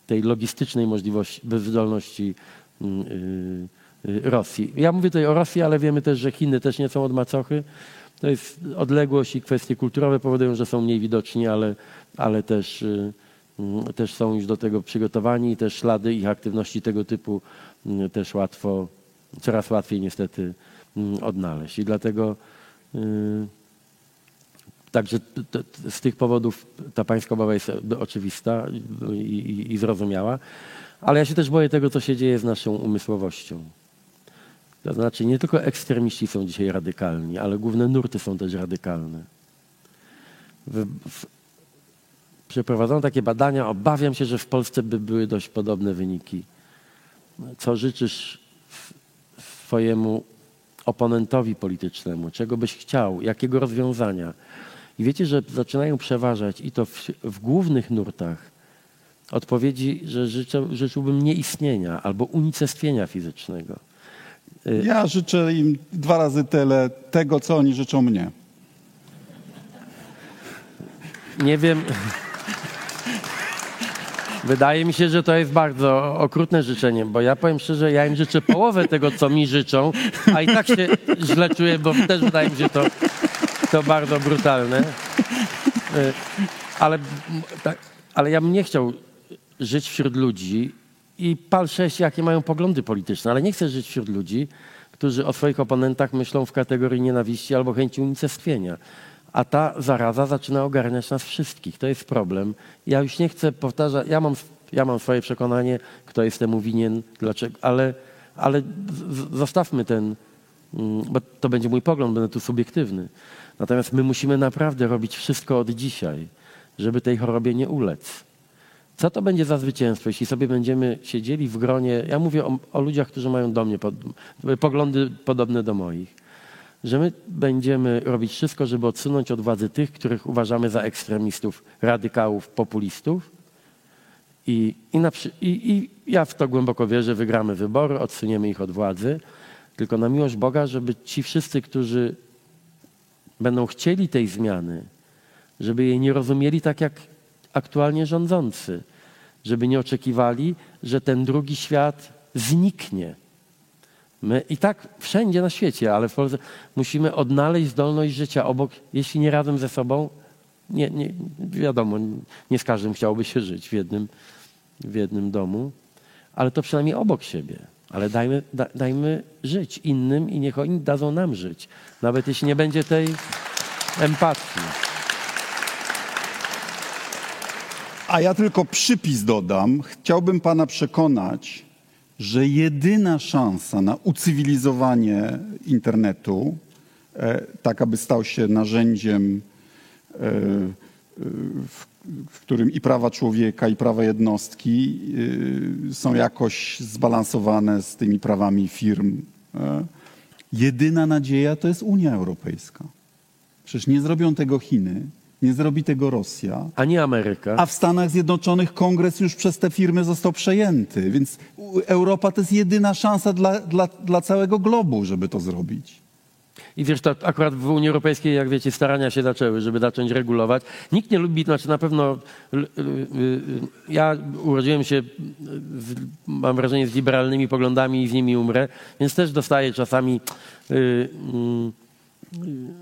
tej logistycznej możliwości, bezdolności mm, y, y, Rosji. Ja mówię tutaj o Rosji, ale wiemy też, że Chiny też nie są od macochy. To jest odległość i kwestie kulturowe powodują, że są mniej widoczni, ale, ale też, y, mm, też są już do tego przygotowani i też ślady ich aktywności tego typu mm, też łatwo, coraz łatwiej niestety odnaleźć. I dlatego y, Także z tych powodów ta pańska obawa jest oczywista i, zrozumiała. Ale ja się też boję tego, co się dzieje z naszą umysłowością. To znaczy, nie tylko ekstremiści są dzisiaj radykalni, ale główne nurty są też radykalne. W, w, przeprowadzono takie badania. Obawiam się, że w Polsce by były dość podobne wyniki. Co życzysz swojemu oponentowi politycznemu? Czego byś chciał? Jakiego rozwiązania? I wiecie, że zaczynają przeważać i to w, w głównych nurtach odpowiedzi, że życzę, życzyłbym nieistnienia albo unicestwienia fizycznego. Ja życzę im dwa razy tyle tego, co oni życzą mnie. Nie wiem. Wydaje mi się, że to jest bardzo okrutne życzenie, bo ja powiem szczerze, ja im życzę połowę tego, co mi życzą, a i tak się źle czuję, bo też wydaje mi się to, to bardzo brutalne. Y, Ale, tak, ale ja bym nie chciał żyć wśród ludzi i pal sześć, jakie mają poglądy polityczne, ale nie chcę żyć wśród ludzi, którzy o swoich oponentach myślą w kategorii nienawiści albo chęci unicestwienia. A ta zaraza zaczyna ogarniać nas wszystkich. To jest problem. Ja już nie chcę powtarzać, ja mam, ja mam swoje przekonanie, kto jest temu winien, dlaczego, ale, ale zostawmy ten, mm, bo to będzie mój pogląd, będę tu subiektywny. Natomiast my musimy naprawdę robić wszystko od dzisiaj, żeby tej chorobie nie ulec. Co to będzie za zwycięstwo, jeśli sobie będziemy siedzieli w gronie? Ja mówię o, o ludziach, którzy mają do mnie pod, poglądy podobne do moich. Że my będziemy robić wszystko, żeby odsunąć od władzy tych, których uważamy za ekstremistów, radykałów, populistów. I, i, na, i, I ja w to głęboko wierzę, wygramy wybory, odsuniemy ich od władzy. Tylko na miłość Boga, żeby ci wszyscy, którzy będą chcieli tej zmiany, żeby jej nie rozumieli tak jak aktualnie rządzący, żeby nie oczekiwali, że ten drugi świat zniknie. My i tak wszędzie na świecie, ale w Polsce musimy odnaleźć zdolność życia obok, jeśli nie razem ze sobą. Nie, nie, wiadomo, nie z każdym chciałoby się żyć w jednym, w jednym domu, ale to przynajmniej obok siebie. Ale dajmy, da, dajmy żyć innym i niech oni dadzą nam żyć. Nawet jeśli nie będzie tej empatii. A ja tylko przypis dodam. Chciałbym pana przekonać, że jedyna szansa na ucywilizowanie internetu, e, tak aby stał się narzędziem, e, e, w, którym i prawa człowieka, i prawa jednostki są jakoś zbalansowane z tymi prawami firm. Jedyna nadzieja to jest Unia Europejska. Przecież nie zrobią tego Chiny, nie zrobi tego Rosja. Ani Ameryka. A w Stanach Zjednoczonych kongres już przez te firmy został przejęty, więc Europa to jest jedyna szansa dla, dla, dla całego globu, żeby to zrobić. I wiesz, to akurat w Unii Europejskiej, jak wiecie, starania się zaczęły, żeby zacząć regulować. Nikt nie lubi, znaczy na pewno l- y, y, ja urodziłem się, z, mam wrażenie, z liberalnymi poglądami i z nimi umrę, więc też dostaję czasami y, y,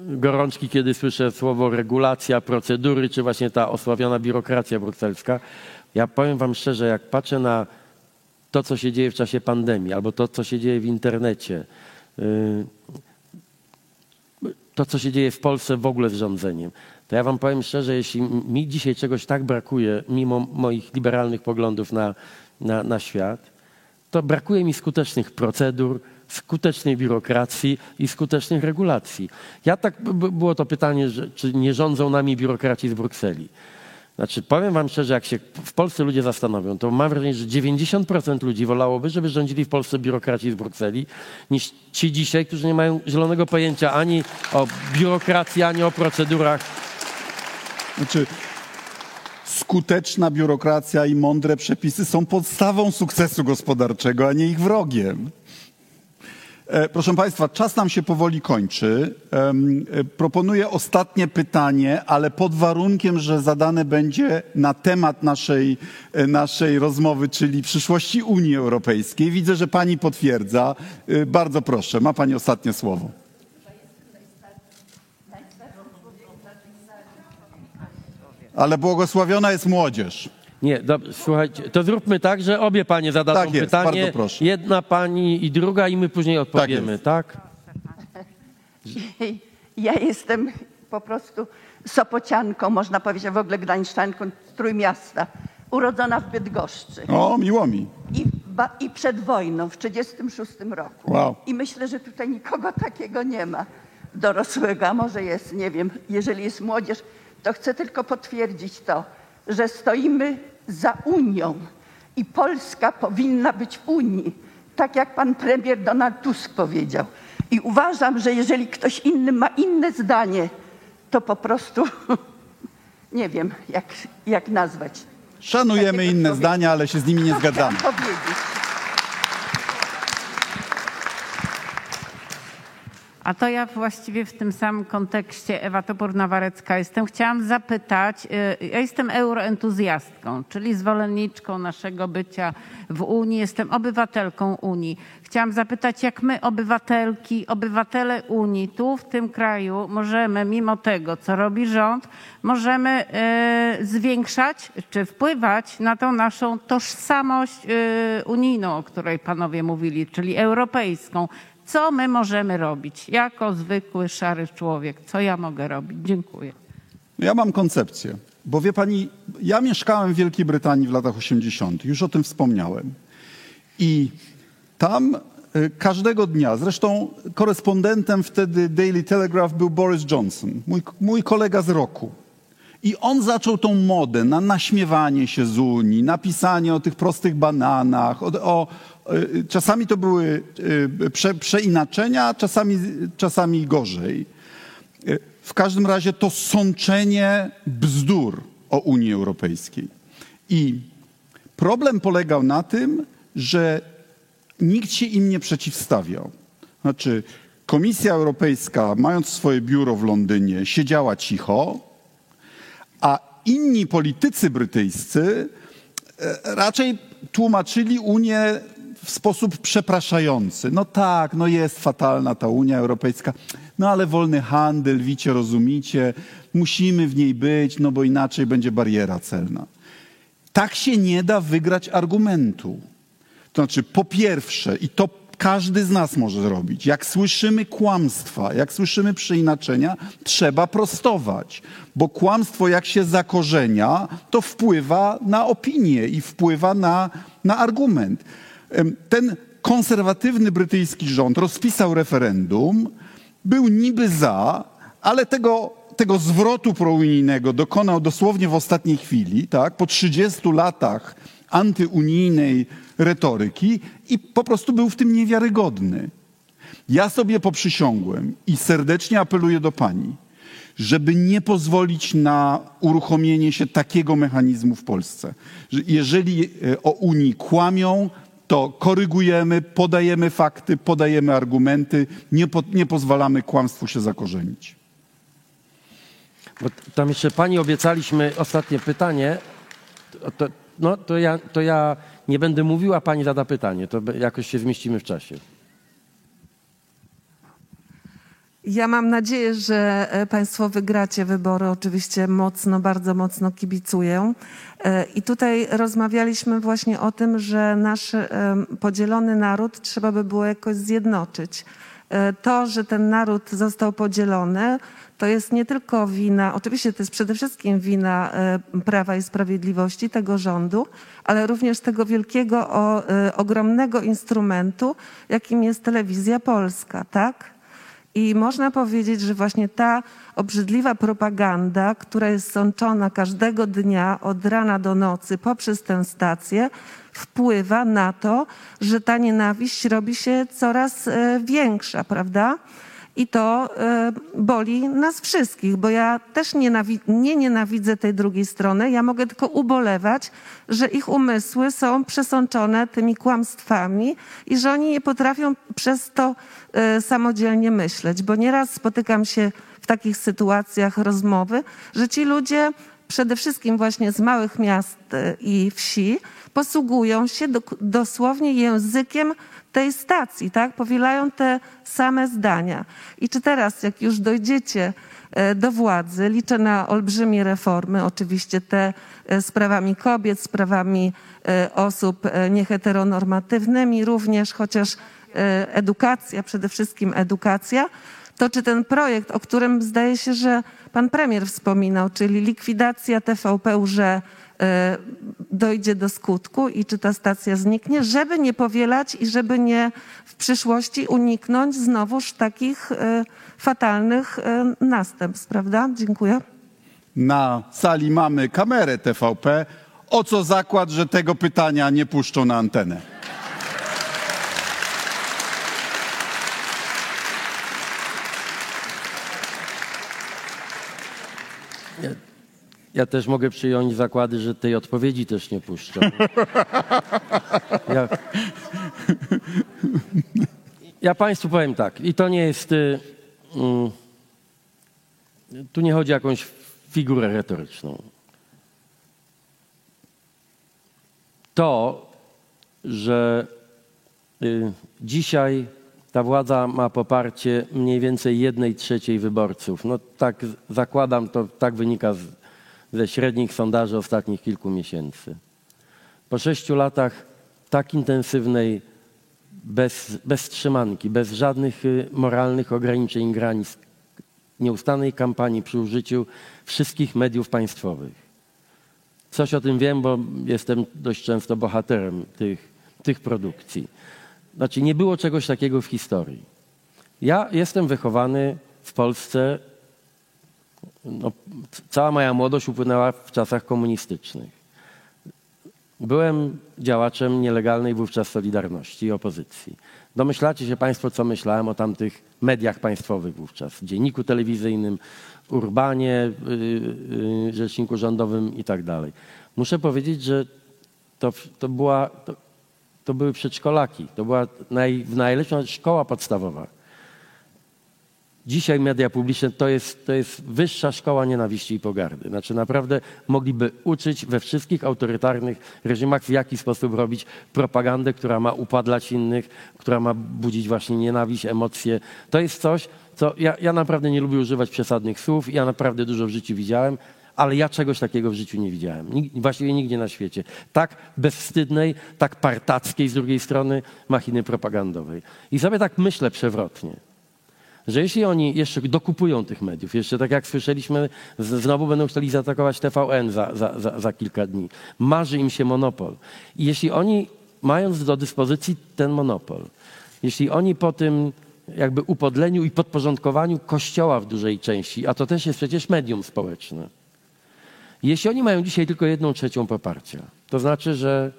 gorączki, kiedy słyszę słowo regulacja, procedury, czy właśnie ta osławiona biurokracja brukselska. Ja powiem wam szczerze, jak patrzę na to, co się dzieje w czasie pandemii, albo to, co się dzieje w internecie, y, to, co się dzieje w Polsce w ogóle z rządzeniem, to ja wam powiem szczerze, jeśli mi dzisiaj czegoś tak brakuje, mimo moich liberalnych poglądów na, na, na świat, to brakuje mi skutecznych procedur, skutecznej biurokracji i skutecznych regulacji. Ja tak, było to pytanie, że, czy nie rządzą nami biurokraci z Brukseli. Znaczy, powiem wam szczerze, jak się w Polsce ludzie zastanowią, to mam wrażenie, że 90% ludzi wolałoby, żeby rządzili w Polsce biurokraci z Brukseli, niż ci dzisiaj, którzy nie mają zielonego pojęcia ani o biurokracji, ani o procedurach. Znaczy, skuteczna biurokracja i mądre przepisy są podstawą sukcesu gospodarczego, a nie ich wrogiem. E, Proszę Państwa, czas nam się powoli kończy. E, Proponuję ostatnie pytanie, ale pod warunkiem, że zadane będzie na temat naszej, e, naszej rozmowy, czyli przyszłości Unii Europejskiej. Widzę, że Pani potwierdza. Bardzo proszę, ma Pani ostatnie słowo. Ale błogosławiona jest młodzież. Nie, dobrze, słuchajcie, to zróbmy tak, że obie panie zadadzą Tak jest, pytanie. bardzo proszę. Jedna pani i druga i my później odpowiemy, jest. tak? Ja jestem po prostu Sopocianką, można powiedzieć, a w ogóle Gdańszczanką Trójmiasta. urodzona w Bydgoszczy. O, miło mi. I, ba, I przed wojną, w 1936 roku. Wow. I myślę, że tutaj nikogo takiego nie ma dorosłego, a może jest, nie wiem, jeżeli jest młodzież, to chcę tylko potwierdzić to, że stoimy za Unią i Polska powinna być w Unii, tak jak pan premier Donald Tusk powiedział. I uważam, że jeżeli ktoś inny ma inne zdanie, to po prostu nie wiem, jak, jak nazwać. Szanujemy inne zdania, ale się z nimi nie zgadzamy. powiedzieć. A to ja właściwie w tym samym kontekście, Ewa Topór-Nawarecka jestem. Chciałam zapytać, y, ja jestem euroentuzjastką, czyli zwolenniczką naszego bycia w Unii, jestem obywatelką Unii. Chciałam zapytać, jak my, obywatelki, obywatele Unii, tu w tym kraju możemy, mimo tego, co robi rząd, możemy y, zwiększać czy wpływać na tą naszą tożsamość y, unijną, o której panowie mówili, czyli europejską. Co my możemy robić jako zwykły szary człowiek? Co ja mogę robić? Dziękuję. Ja mam koncepcję, bo wie pani, ja mieszkałem w Wielkiej Brytanii w latach 80., już o tym wspomniałem. I tam y, każdego dnia, zresztą korespondentem wtedy Daily Telegraph był Boris Johnson, mój, mój kolega z roku. I on zaczął tą modę na naśmiewanie się z Unii, napisanie o tych prostych bananach, o, o, czasami to były y, prze, przeinaczenia, czasami, czasami gorzej. Y, W każdym razie to sączenie bzdur o Unii Europejskiej. I problem polegał na tym, że nikt się im nie przeciwstawiał. Znaczy, Komisja Europejska, mając swoje biuro w Londynie, siedziała cicho, a inni politycy brytyjscy e, raczej tłumaczyli Unię w sposób przepraszający. No tak, no jest fatalna ta Unia Europejska, no ale wolny handel, wicie, rozumicie, musimy w niej być, no bo inaczej będzie bariera celna. Tak się nie da wygrać argumentu. To znaczy, po pierwsze, i to każdy z nas może zrobić, jak słyszymy kłamstwa, jak słyszymy przeinaczenia, trzeba prostować, bo kłamstwo, jak się zakorzenia, to wpływa na opinię i wpływa na, na argument. Ten konserwatywny brytyjski rząd rozpisał referendum, był niby za, ale tego, tego zwrotu prounijnego dokonał dosłownie w ostatniej chwili, tak? po 30 latach antyunijnej retoryki i po prostu był w tym niewiarygodny. Ja sobie poprzysiągłem i serdecznie apeluję do pani, żeby nie pozwolić na uruchomienie się takiego mechanizmu w Polsce. Że jeżeli e, o Unii kłamią, to korygujemy, podajemy fakty, podajemy argumenty, nie, po, nie pozwalamy kłamstwu się zakorzenić. Bo tam jeszcze pani obiecaliśmy ostatnie pytanie. To, no to ja, to ja nie będę mówił, a pani zada pytanie. To jakoś się zmieścimy w czasie. Ja mam nadzieję, że e, Państwo wygracie wybory. Oczywiście mocno, bardzo mocno kibicuję. E, I tutaj rozmawialiśmy właśnie o tym, że nasz em, podzielony naród trzeba by było jakoś zjednoczyć. E, To, że ten naród został podzielony, to jest nie tylko wina, oczywiście to jest przede wszystkim wina e, Prawa i Sprawiedliwości, tego rządu, ale również tego wielkiego, e, ogromnego instrumentu, jakim jest telewizja polska, tak? I można powiedzieć, że właśnie ta obrzydliwa propaganda, która jest sączona każdego dnia od rana do nocy poprzez tę stację, wpływa na to, że ta nienawiść robi się coraz e, większa, prawda? I to e, boli nas wszystkich, bo ja też nie nienawidzę tej drugiej strony. Ja mogę tylko ubolewać, że ich umysły są przesączone tymi kłamstwami i że oni nie potrafią przez to e, samodzielnie myśleć. Bo nieraz spotykam się w takich sytuacjach rozmowy, że ci ludzie przede wszystkim właśnie z małych miast e, i wsi posługują się do, dosłownie językiem tej stacji, tak? Powielają te same zdania. I czy teraz, jak już dojdziecie e, do władzy, liczę na olbrzymie reformy, oczywiście te e, sprawami kobiet, sprawami e, osób nieheteronormatywnymi również, chociaż edukacja, przede wszystkim edukacja, to czy ten projekt, o którym zdaje się, że pan premier wspominał, czyli likwidacja TVP, że dojdzie do skutku i czy ta stacja zniknie, żeby nie powielać i żeby nie w przyszłości uniknąć znowuż takich e, fatalnych e, następstw, prawda? Dziękuję. Na sali mamy kamerę TVP. O co zakład, że tego pytania nie puszczą na antenę? Ja też mogę przyjąć zakłady, że tej odpowiedzi też nie puszczą. Ja, ja Państwu powiem tak, i to nie jest. y, mm, tu nie chodzi o jakąś figurę retoryczną. To, że y, dzisiaj ta władza ma poparcie mniej więcej jednej trzeciej wyborców. No tak zakładam, to tak wynika z, ze średnich sondaży ostatnich kilku miesięcy. Po sześciu latach tak intensywnej, bez, bez trzymanki, bez żadnych y, moralnych ograniczeń granic, nieustannej kampanii przy użyciu wszystkich mediów państwowych. Coś o tym wiem, bo jestem dość często bohaterem tych, tych produkcji. Znaczy, nie było czegoś takiego w historii. Ja jestem wychowany w Polsce, no, cała moja młodość upłynęła w czasach komunistycznych. Byłem działaczem nielegalnej wówczas Solidarności i opozycji. Domyślacie się Państwo, co myślałem o tamtych mediach państwowych wówczas, dzienniku telewizyjnym, Urbanie, yy, yy, Rzeczniku Rządowym i tak dalej. Muszę powiedzieć, że to, to, była, to, to były przedszkolaki, to była naj, w szkoła podstawowa. Dzisiaj media publiczne to jest, to jest wyższa szkoła nienawiści i pogardy. Znaczy naprawdę mogliby uczyć we wszystkich autorytarnych reżimach, w jaki sposób robić propagandę, która ma upadlać innych, która ma budzić właśnie nienawiść, emocje. To jest coś, co ja, ja naprawdę nie lubię używać przesadnych słów. Ja naprawdę dużo w życiu widziałem, ale ja czegoś takiego w życiu nie widziałem. Nig, właściwie nigdzie na świecie. Tak bezwstydnej, tak partackiej z drugiej strony machiny propagandowej. I sobie tak myślę przewrotnie że jeśli oni jeszcze dokupują tych mediów, jeszcze tak jak słyszeliśmy, znowu będą chcieli zaatakować TVN za, za, za, za kilka dni, marzy im się monopol. I jeśli oni, mając do dyspozycji ten monopol, jeśli oni po tym jakby upodleniu i podporządkowaniu Kościoła w dużej części, a to też jest przecież medium społeczne, jeśli oni mają dzisiaj tylko jedną trzecią poparcia, to znaczy, że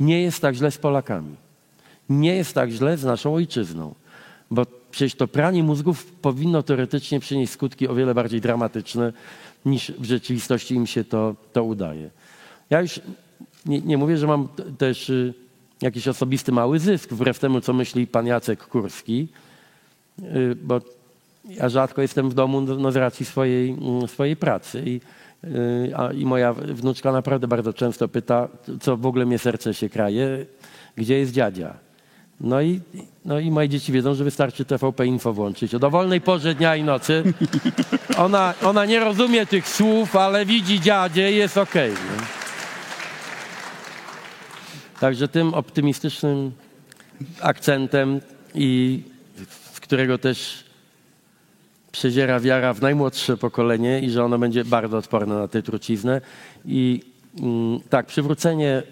nie jest tak źle z Polakami. Nie jest tak źle z naszą ojczyzną. Bo przecież to pranie mózgów powinno teoretycznie przynieść skutki o wiele bardziej dramatyczne, niż w rzeczywistości im się to, to udaje. Ja już nie, nie mówię, że mam też y, jakiś osobisty mały zysk, wbrew temu, co myśli pan Jacek Kurski, y, bo ja rzadko jestem w domu no, no, z racji swojej, mm, swojej pracy. I, y, a, I moja wnuczka naprawdę bardzo często pyta, co w ogóle mnie serce się kraje, gdzie jest dziadzia. No i, no i moje dzieci wiedzą, że wystarczy TVP Info włączyć o dowolnej porze dnia i nocy. Ona, ona nie rozumie tych słów, ale widzi dziadzie i jest okej. nie? Także tym optymistycznym akcentem i z którego też przedziera wiara w najmłodsze pokolenie i że ono będzie bardzo odporne na tę truciznę. I mm, tak, przywrócenie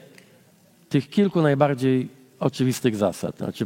tych kilku najbardziej oczywistych zasad. Znaczy